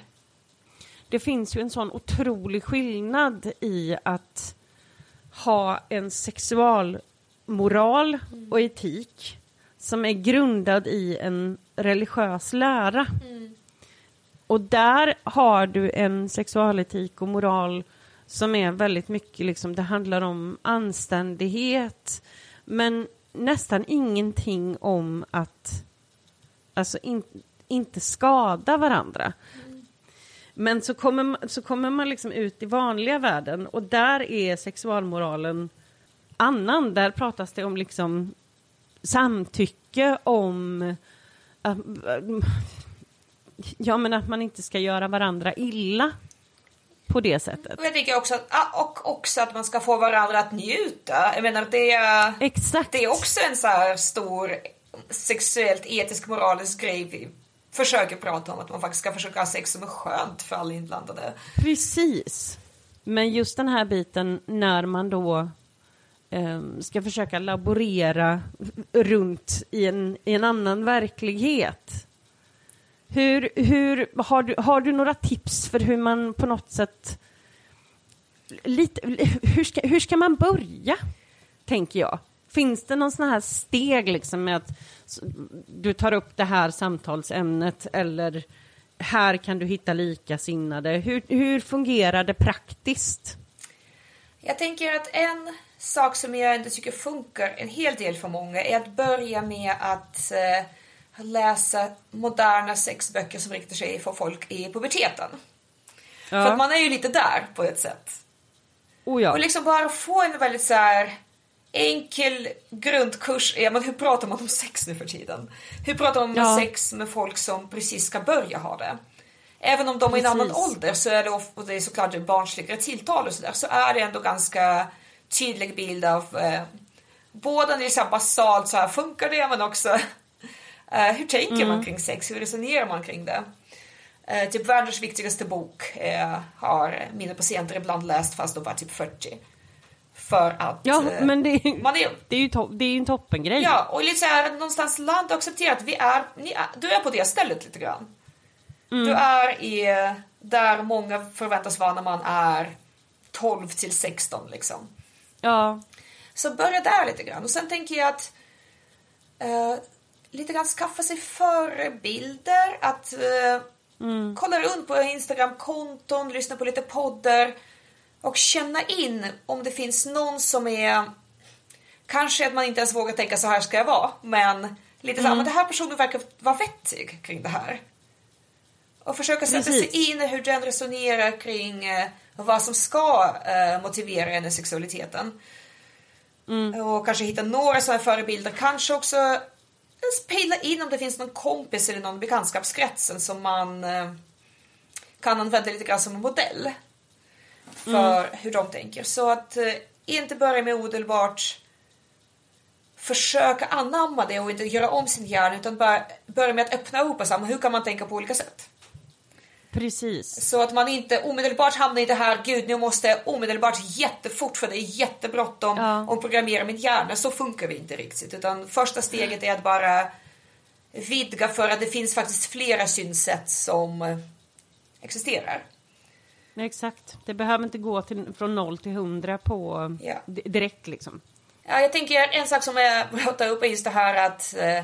Det finns ju en sån otrolig skillnad i att ha en sexualmoral och etik som är grundad i en religiös lära. Och där har du en sexualetik och moral som är väldigt mycket, liksom, det handlar om anständighet men nästan ingenting om att alltså in, inte skada varandra. Men så kommer, man- så kommer man liksom ut i vanliga världen och där är sexualmoralen annan. Där pratas det om liksom samtycke, om äh, ja, men att man inte ska göra varandra illa på det sättet. Och jag tänker också att, ah, och också att man ska få varandra att njuta. Jag menar, det är, Exakt. det är också en så här stor sexuellt etisk moralisk grej vi försöker prata om. Att man faktiskt ska försöka ha sex som är skönt för alla inblandade. Precis. Men just den här biten när man då ehm, ska försöka laborera runt i en, i en annan verklighet. Hur, hur, har, du, har du några tips för hur man på något sätt... Lite, hur, ska, hur ska man börja, tänker jag? Finns det någon sån här steg liksom med att du tar upp det här samtalsämnet eller här kan du hitta likasinnade. Hur, hur fungerar det praktiskt? Jag tänker att en sak som jag ändå tycker funkar en hel del för många är att börja med att eh, läsa moderna sexböcker som riktar sig för folk i puberteten. För att man är ju lite där på ett sätt. Oh ja. Och liksom bara få en väldigt så här enkel grundkurs. Ja, men hur pratar man om sex nu för tiden? Hur pratar man om Ja. sex med folk som precis ska börja ha det? Även om de är i en annan Precis. ålder så är det, och det är såklart barnsligare tilltal och sådär, så är det ändå ganska tydlig bild av eh, både liksom basalt så här funkar det men också hur tänker Mm. man kring sex, hur resonerar man kring det? Eh, typ världens viktigaste bok eh, har mina patienter ibland läst fast de var typ 40. För att Ja, eh, men det, man är, det är ju to- det är en toppengrej. Ja, och lite så här, någonstans land och acceptera att vi är, är, du är på det stället lite grann. Mm. Du är i, där många förväntas vara när man är 12 till 16 liksom. Ja. Så börja där lite grann och sen tänker jag att eh, lite grann skaffa sig förebilder, att eh, kolla runt på Instagram-konton, lyssna på lite poddar och känna in om det finns någon som är Kanske att man inte ens vågar tänka så här ska jag vara, men lite så här, men den här personen verkar vara vettig kring det här. Och försöka sätta Precis. sig in i hur den resonerar kring eh, vad som ska eh, motivera en i sexualiteten. Och kanske hitta några sådana förebilder. Kanske också eh, pejla in om det finns någon kompis eller någon bekantskapskretsen som man eh, kan använda lite grann som en modell. För hur de tänker. Så att eh, inte börja med omedelbart försöka anamma det och inte göra om sin hjärna utan bara börja med att öppna upp och säga hur kan man tänka på olika sätt. Precis. Så att man inte omedelbart hamnar i det här, gud nu måste jag omedelbart jättefort för det är jättebråttom Ja. och programmera min hjärna. Så funkar vi inte riktigt. Utan första steget är att bara vidga för att det finns faktiskt flera synsätt som existerar. Exakt. Det behöver inte gå till, från noll till hundra på Ja. di- direkt liksom. Ja, jag tänker en sak som jag vill ta upp är just det här att eh,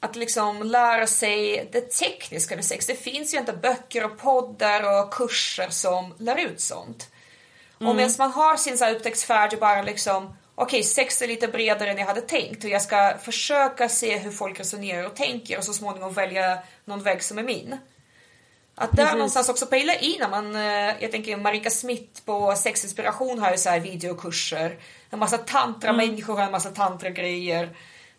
att liksom lära sig det tekniska med sex. Det finns ju inte böcker och poddar och kurser som lär ut sånt. Och medan man har sin så här upptäcktsfärd och bara liksom okej, sex är lite bredare än jag hade tänkt och jag ska försöka se hur folk resonerar och tänker och så småningom välja någon väg som är min. Att där Precis. någonstans också pejla in när man, eh, jag tänker Marika Smith på Sexinspiration har ju så här videokurser. En massa tantra-människor har en massa tantra-grejer.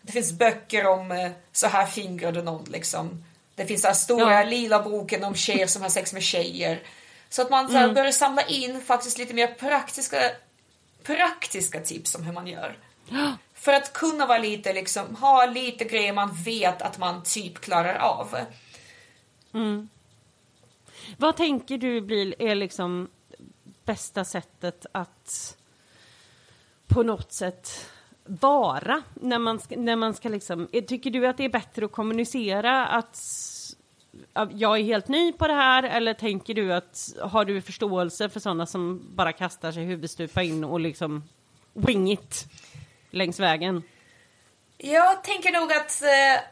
Det finns böcker om eh, så här fingrade någon liksom. Det finns den stora Ja. lila boken om tjejer som har sex med tjejer. Så att man så här, börjar samla in faktiskt lite mer praktiska, praktiska tips om hur man gör. För att kunna vara lite liksom, ha lite grejer man vet att man typ klarar av. Vad tänker du blir är liksom bästa sättet att på något sätt vara när man ska, när man ska liksom, eh, tycker du att det är bättre att kommunicera att jag är helt ny på det här eller tänker du att har du förståelse för sådana som bara kastar sig huvudstupa in och liksom wing it längs vägen? Jag tänker nog att eh,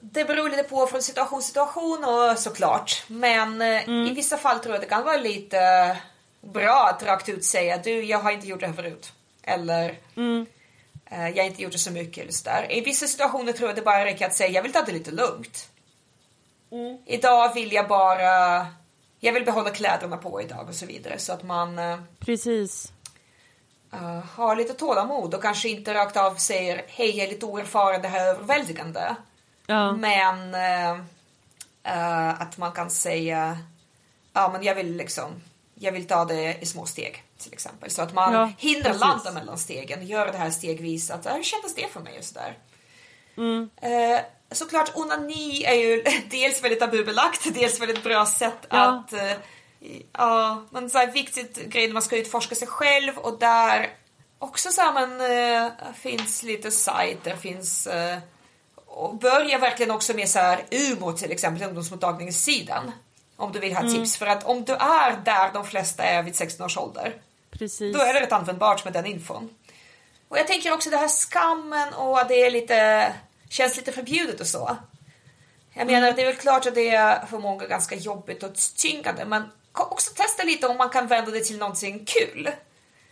det beror lite på från situation till situation och såklart. Men eh, i vissa fall tror jag det kan vara lite bra att rakt ut säga du, jag har inte gjort det här förut. Eller eh, jag har inte gjort det så mycket eller sådär. I vissa situationer tror jag det bara räcker att säga jag vill ta det lite lugnt. Idag vill jag bara, jag vill behålla kläderna på idag och så vidare. Så att man eh, Precis. uh, har lite tålamod och kanske inte rakt av säger hej jag är lite oerfaren, det här är överväldigande. Ja. Men eh, eh, att man kan säga ja men jag vill liksom jag vill ta det i små steg till exempel så att man Ja, hinner precis. landa mellan stegen gör det här stegvis att hur kändes det för mig och sådär. Mm. Eh, såklart onani är ju dels väldigt tabubelagt dels väldigt bra sätt Ja. att eh, ja men så här viktigt grej när man ska utforska sig själv och där också så här men eh, finns lite sajter finns eh, och börja verkligen också med så här UMO till exempel, ungdomsmottagningssidan. Om du vill ha tips. För att om du är där de flesta är vid 16 års ålder, Precis. då är det rätt användbart med den infon. Och jag tänker också det här skammen och att det är lite, känns lite förbjudet och så. Jag menar, det är väl klart att det är för många ganska jobbigt och tyngande, men också testa lite om man kan vända det till någonting kul.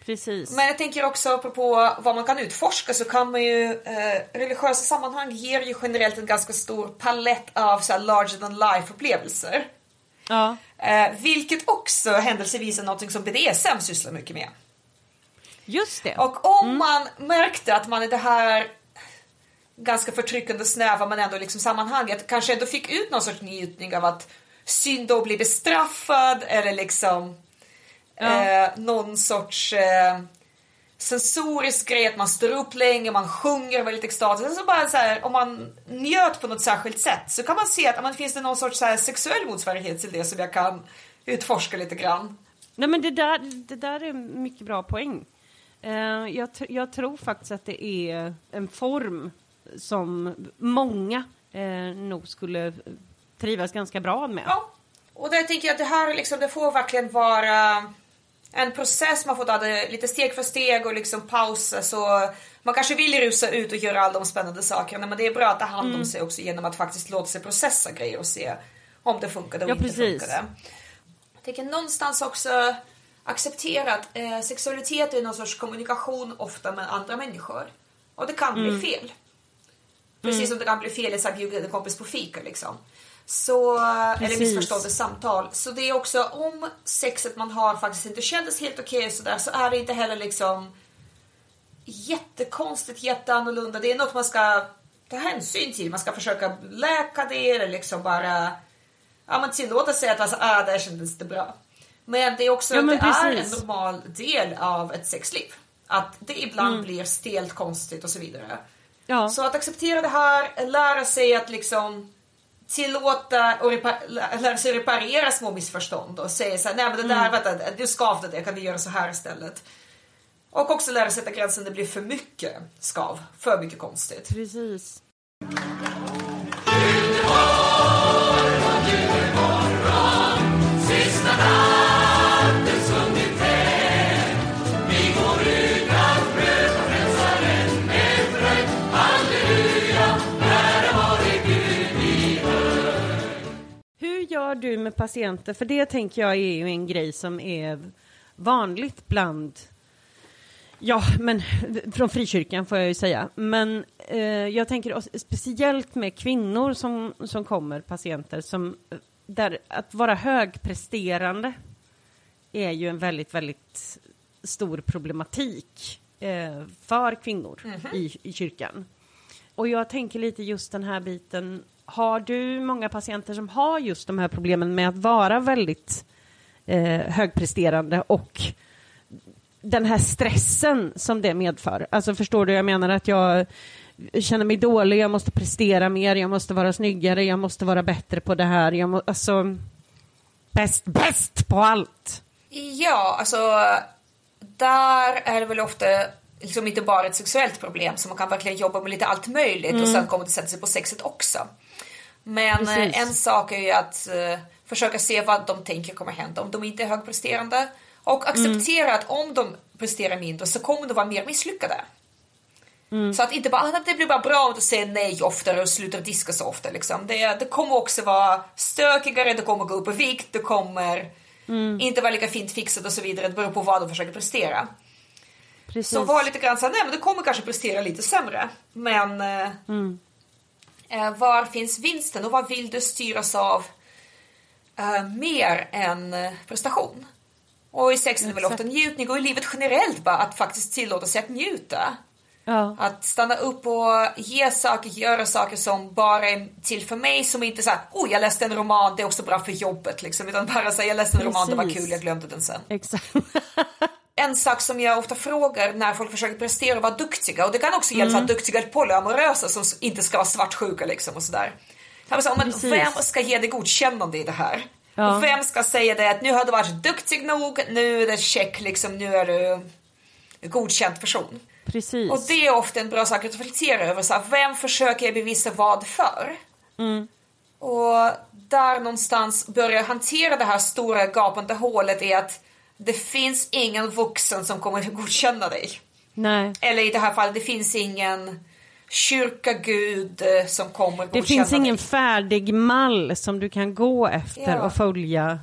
Precis. Men jag tänker också apropå vad man kan utforska så kan man ju, eh, religiösa sammanhang ger ju generellt en ganska stor palett av så larger than life upplevelser. Ja. Eh, vilket också händelsevis är någonting som BDSM sysslar mycket med. Just det. Och om man märkte att man i det här ganska förtryckande snäva men ändå liksom sammanhanget kanske ändå fick ut någon sorts njutning av att synda och bli bestraffad eller liksom Ja. eh, någon sorts eh, sensorisk grej, att man står upp länge, man sjunger väldigt extatiskt. Så bara så här, om man njöt på något särskilt sätt så kan man se att men, finns det någon sorts så här, sexuell motsvarighet till det som jag kan utforska lite grann. Nej men det där, det där är mycket bra poäng. Uh, jag, jag, tror faktiskt att det är en form som många uh, nog skulle trivas ganska bra med. Ja, och där tänker jag att det här liksom, det får verkligen vara en process, man får ta det lite steg för steg och liksom pausa så man kanske vill rusa ut och göra alla de spännande sakerna men det är bra att ta hand om mm. sig också genom att faktiskt låta sig processa grejer och se om det funkade och ja, inte precis. funkade. Jag tänker någonstans också acceptera att eh, sexualitet är någon sorts kommunikation ofta med andra människor och det kan mm. bli fel. Precis mm. som det kan bli fel att bjuda en kompis på fika liksom. Så, eller missförstådda samtal. Så det är också om sexet man har faktiskt inte kändes helt okej okay, sådär så är det inte heller liksom jättekonstigt, jätteannorlunda. Det är något man ska ta hänsyn till. Man ska försöka läka det eller liksom bara ja, man tillåta sig att alltså, ah, där kändes inte bra. Men det är också ja, det är en normal del av ett sexliv. Att det ibland mm. blir stelt, konstigt och så vidare. Ja. Så att acceptera det här, lära sig att liksom tillåta och lära sig reparera små missförstånd och säga så här, nej men det där, mm. vänta, du skavde det, kan vi göra så här istället? Och också lära sig sätta gränsen när det blir för mycket skav, för mycket konstigt. Precis. Gör du med patienter? För det tänker jag är ju en grej som är vanligt bland Ja, men från frikyrkan får jag ju säga. Men eh, jag tänker speciellt med kvinnor som, som kommer, patienter, som, där att vara högpresterande är ju en väldigt, väldigt stor problematik eh, för kvinnor mm -hmm. i, i kyrkan. Och jag tänker lite just den här biten har du många patienter som har just de här problemen med att vara väldigt eh, högpresterande och den här stressen som det medför? Alltså förstår du, jag menar att jag känner mig dålig, jag måste prestera mer, jag måste vara snyggare, jag måste vara bättre på det här, jag må, alltså bäst, bäst på allt. Ja, alltså där är det väl ofta liksom inte bara ett sexuellt problem så man kan verkligen jobba med lite allt möjligt mm. och sen kommer det sätta sig på sexet också. Men eh, Precis. en sak är ju att uh, försöka se vad de tänker kommer hända om de inte är högpresterande och acceptera mm. att om de presterar mindre så kommer de vara mer misslyckade. Mm. Så att inte bara, ah, det blir bara bra om du säger nej oftare och slutar diska så ofta. Liksom. Det, det kommer också vara stökigare, det kommer gå upp i vikt, det kommer mm. inte vara lika fint fixat och så vidare. Det beror på vad de försöker prestera. Precis. Så var lite grann så nej men du kommer kanske prestera lite sämre. Men eh, mm. Eh, var finns vinsten och vad vill du styras av eh, mer än eh, prestation? Och i sexen är väl ofta njutning och i livet generellt bara att faktiskt tillåta sig att njuta. Ja. Att stanna upp och ge saker, göra saker som bara är till för mig som inte såhär, oh jag läste en roman, det är också bra för jobbet liksom. Utan bara säga, jag läste en Precis. roman, det var kul, jag glömde den sen. Exakt. en sak som jag ofta frågar när folk försöker prestera och vara duktiga och det kan också gälla mm. duktiga polyamorösa som inte ska vara svartsjuka liksom och sådär. Så, men vem ska ge dig godkännande i det här? Ja. Och vem ska säga det att nu har du varit duktig nog, nu är det check liksom, nu är du godkänd person. Precis. Och det är ofta en bra sak att reflektera över, så här, vem försöker jag bevisa vad för? Mm. Och där någonstans börja hantera det här stora gapande hålet är att det finns ingen vuxen som kommer att godkänna dig. Nej. Eller i det här fallet, det finns ingen kyrka gud eh, som kommer att Det finns ingen dig. färdig mall som du kan gå efter ja. och följa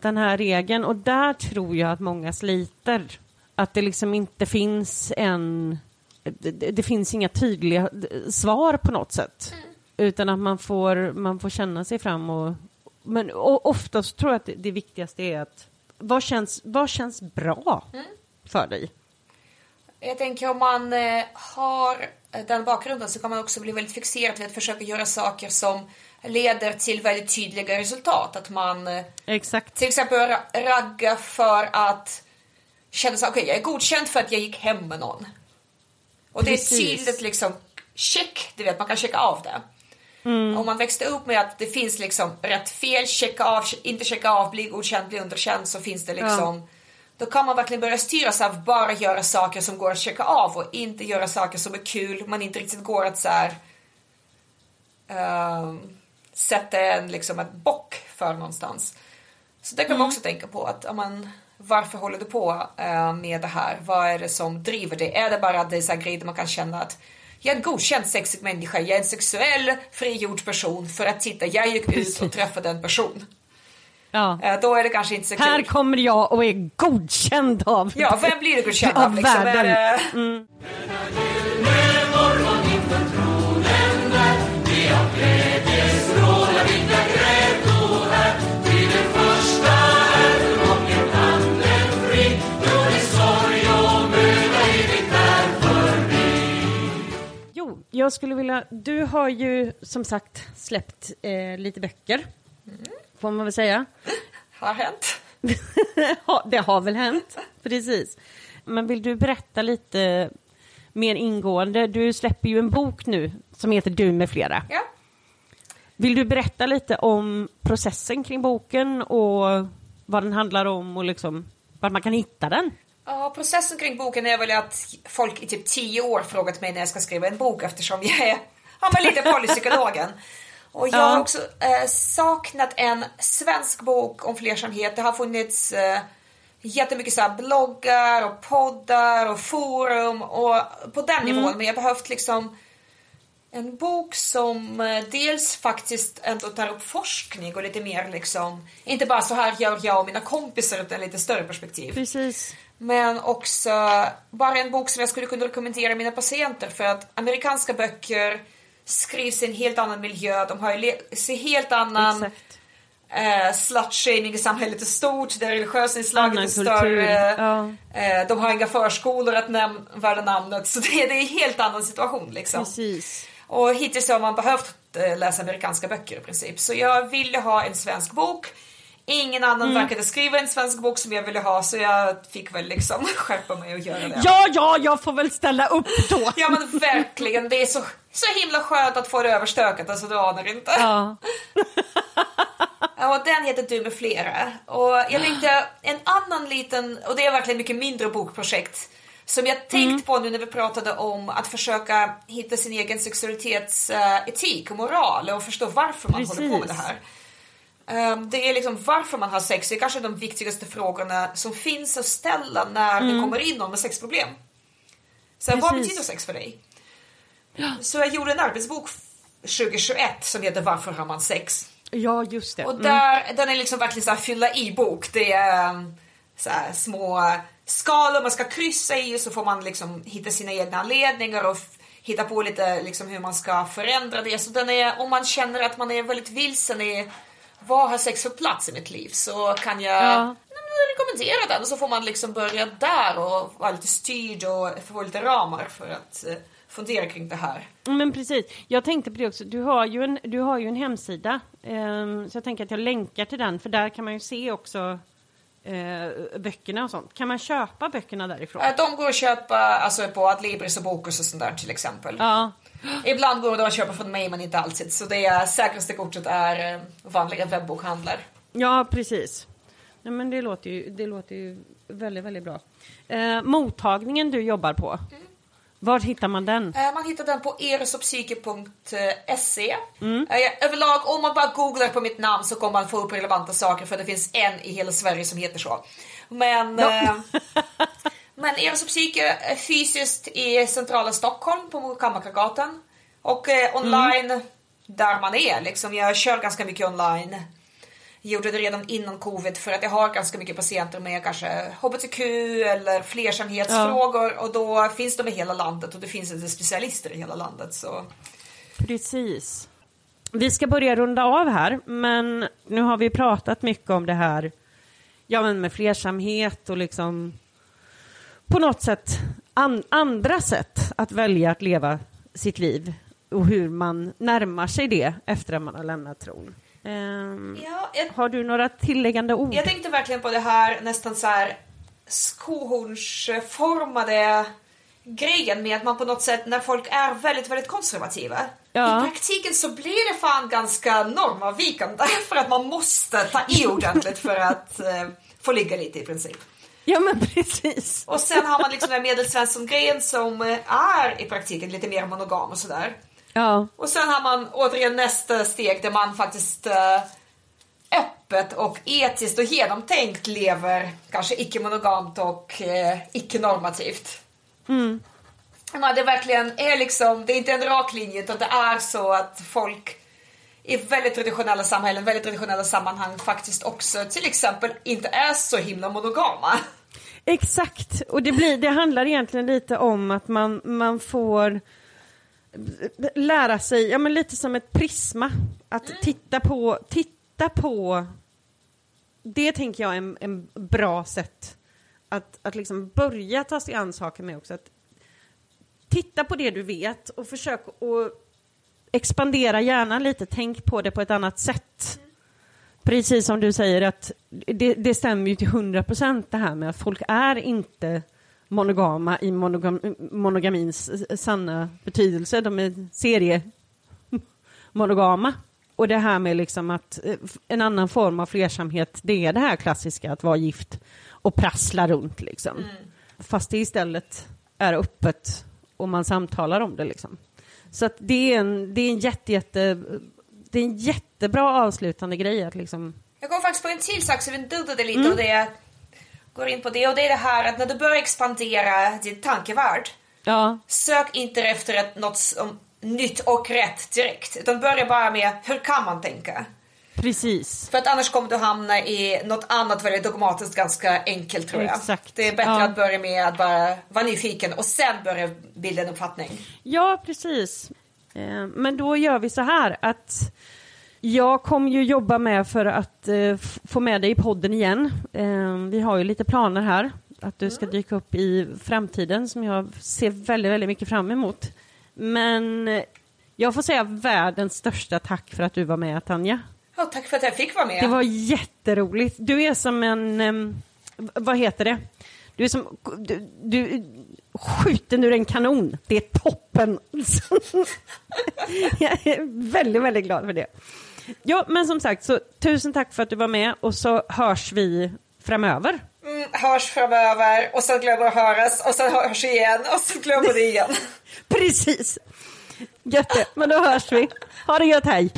den här regeln. Och där tror jag att många sliter. Att det liksom inte finns en... Det, det finns inga tydliga svar på något sätt. Mm. Utan att man får, man får känna sig fram och... Men och oftast tror jag att det, det viktigaste är att vad känns, vad känns bra mm. för dig? Jag tänker om man eh, har den bakgrunden så kan man också bli väldigt fixerad vid att försöka göra saker som leder till väldigt tydliga resultat. Att man eh, Exakt. till exempel ragga för att känner så okej, jag är godkänd för att jag gick hem med någon. Och det är Precis. tydligt liksom check, du vet man kan checka av det. Om man växte upp med att det finns liksom rätt fel, checka av, inte checka av, bli godkänd, bli underkänd så finns det liksom Då kan man verkligen börja styras av bara göra saker som går att checka av och inte göra saker som är kul, man inte riktigt går att så här, ehm, sätta en liksom ett bock för någonstans. Så det kan man också tänka på att ja, men, varför håller du på eh, med det här? Vad är det som driver det? Är det bara att det är så grejer man kan känna att jag är en godkänd sexig människa, jag är en sexuell frigjord person för att titta, jag gick ut och träffade en person. Ja. Eh, då är det kanske inte så Här kul. kommer jag och är godkänd av Ja, vem blir du godkänd av? Av Liksom? Är världen. det, Jo, jag skulle vilja... Du har ju som sagt släppt eh, lite böcker, får man väl säga. har hänt? Det har väl hänt, precis. Men vill du berätta lite mer ingående? Du släpper ju en bok nu som heter Du med flera. Ja. Vill du berätta lite om processen kring boken och vad den handlar om och liksom vart man kan hitta den? Ja, processen kring boken är väl att folk i typ tio år frågat mig när jag ska skriva en bok eftersom jag är ja, men lite polypsykologen. Och jag Ja. har också eh, saknat en svensk bok om flersamhet. Det har funnits eh, jättemycket så bloggar och poddar och forum och på den nivån. Men jag har behövt liksom en bok som eh, dels faktiskt ändå tar upp forskning och lite mer liksom, inte bara så här gör jag och mina kompisar utan lite större perspektiv. Precis. Men också bara en bok som jag skulle kunna rekommendera mina patienter för att amerikanska böcker skrivs i en helt annan miljö, de har ju helt annan eh, slutshaming i samhället är stort, det religiösa inslaget Annan är större, ja. eh, de har inga förskolor att näm- värda namnet, så det, det är en helt annan situation liksom. Precis. Och hittills har man behövt eh, läsa amerikanska böcker i princip. Så jag ville ha en svensk bok. Ingen annan Mm. verkade skriva en svensk bok som jag ville ha så jag fick väl liksom skärpa mig och göra det. Ja, ja, jag får väl ställa upp då. Ja men verkligen, det är så, så himla skönt att få det överstökat, alltså du anar inte. Ja. Ja, och den heter Du med flera. Och jag tänkte en annan liten, och det är verkligen mycket mindre bokprojekt, som jag tänkt Mm. på nu när vi pratade om att försöka hitta sin egen sexualitetsetik och moral och förstå varför man håller på med det Precis. här. Ehm, det är liksom varför man har sex, det är kanske de viktigaste frågorna som finns att ställa när det kommer in någon med sexproblem. Så här, vad Mm. Precis. betyder sex för dig? Så jag gjorde en arbetsbok 2021 som heter Varför har man sex? ja, just det. Och Mm. där, den är liksom verkligen så här fylla i bok. Det är um, så här små skalor man ska kryssa i och så får man liksom hitta sina egna anledningar och hitta på lite liksom hur man ska förändra det. Så den är, om man känner att man är väldigt vilsen i vad har sex för plats i mitt liv så kan jag Ja. rekommendera den och så får man liksom börja där och vara lite styrd och få lite ramar för att eh, fundera kring det här. Men precis, jag tänkte på det också. Du har ju en, du har ju en hemsida, ehm, så jag tänker att jag länkar till den, för där kan man ju se också eh, böckerna och sånt. Kan man köpa böckerna därifrån? Eh, De går att köpa alltså, på Adlibris och Bokus och sånt där till exempel. Ja, Ibland går det att köpa från mig men inte alltid. Så det är, säkraste kortet är eh, vanliga webbokhandlar. ja precis. Nej, men det låter ju, det låter ju väldigt, väldigt bra. Eh, mottagningen du jobbar på, var hittar man den? Eh, Man hittar den på erosoppsyke.se. Eh, Överlag, om man bara googlar på mitt namn så kommer man få upp relevanta saker för det finns en i hela Sverige som heter så. Men, eh, men Erosoppsyke är fysiskt i centrala Stockholm på Kammarkagatan. Och eh, online där man är. Liksom. Jag kör ganska mycket online. Gjorde det redan innan covid för att jag har ganska mycket patienter med kanske hbtq eller flersamhetsfrågor och då finns de i hela landet och det finns inte specialister i hela landet. Så. Precis. Vi ska börja runda av här, men nu har vi pratat mycket om det här ja, men med flersamhet och liksom på något sätt an, andra sätt att välja att leva sitt liv och hur man närmar sig det efter att man har lämnat tron. Ehm, Ja, jag, har du några tilläggande ord? jag tänkte verkligen på det här nästan så här skohornsformade grejen med att man på något sätt när folk är väldigt, väldigt konservativa. Ja. I praktiken så blir det fan ganska normavvikande för att man måste ta i ordentligt för att eh, få ligga lite i princip. Ja men precis. Och sen har man liksom den medelsvensson-grejen som eh, är i praktiken lite mer monogam och sådär. Ja. Och sen har man återigen nästa steg där man faktiskt eh, öppet och etiskt och genomtänkt lever kanske icke-monogamt och eh, icke-normativt. Mm. Men det verkligen är liksom, det är inte en rak linje utan det är så att folk i väldigt traditionella samhällen, väldigt traditionella sammanhang faktiskt också. Till exempel inte är så himla monogama. Exakt, och det, blir, det handlar egentligen lite om att man, man får lära sig, ja men lite som ett prisma, att titta på, titta på, det tänker jag är en, en bra sätt att, att liksom börja ta sig an saker med också. Att titta på det du vet och försök att expandera hjärnan lite, tänk på det på ett annat sätt. Precis som du säger att det, det stämmer ju till hundra procent det här med att folk är inte monogama i monogam, monogamins sanna betydelse. De är seriemonogama. Och det här med liksom att eh, en annan form av flersamhet, det är det här klassiska att vara gift och prassla runt liksom. Mm. Fast det istället är öppet och man samtalar om det liksom. Så att det är en, det är en jätte, jätte, det är en jättebra avslutande grej att liksom Jag kom faktiskt på en till sak som vi nuddade lite och det går in på det och det är det här att när du börjar expandera din tankevärld Ja, sök inte efter ett, något som nytt och rätt direkt utan börja bara med hur kan man tänka? Precis. För att annars kommer du hamna i något annat väldigt dogmatiskt ganska enkelt tror jag. Exakt. Det är bättre Ja. att börja med att bara vara nyfiken och sen börja bilda en uppfattning. Ja, precis. Eh, Men då gör vi så här att jag kommer ju jobba med för att eh, få med dig i podden igen. Eh, Vi har ju lite planer här att du ska dyka upp i framtiden som jag ser väldigt, väldigt mycket fram emot. Men jag får säga världens största tack för att du var med, Tanja. Ja, tack för att jag fick vara med. Det var jätteroligt. Du är som en, vad heter det? Du är som, du, du skjuten ur en kanon. Det är toppen. Jag är väldigt, väldigt glad för det. Ja, men som sagt, så tusen tack för att du var med och så hörs vi framöver. Mm, hörs framöver och sen glömmer att höras och sen hörs igen och sen glömmer det igen. Precis. Gött det, men då hörs vi. Ha det gött, hej!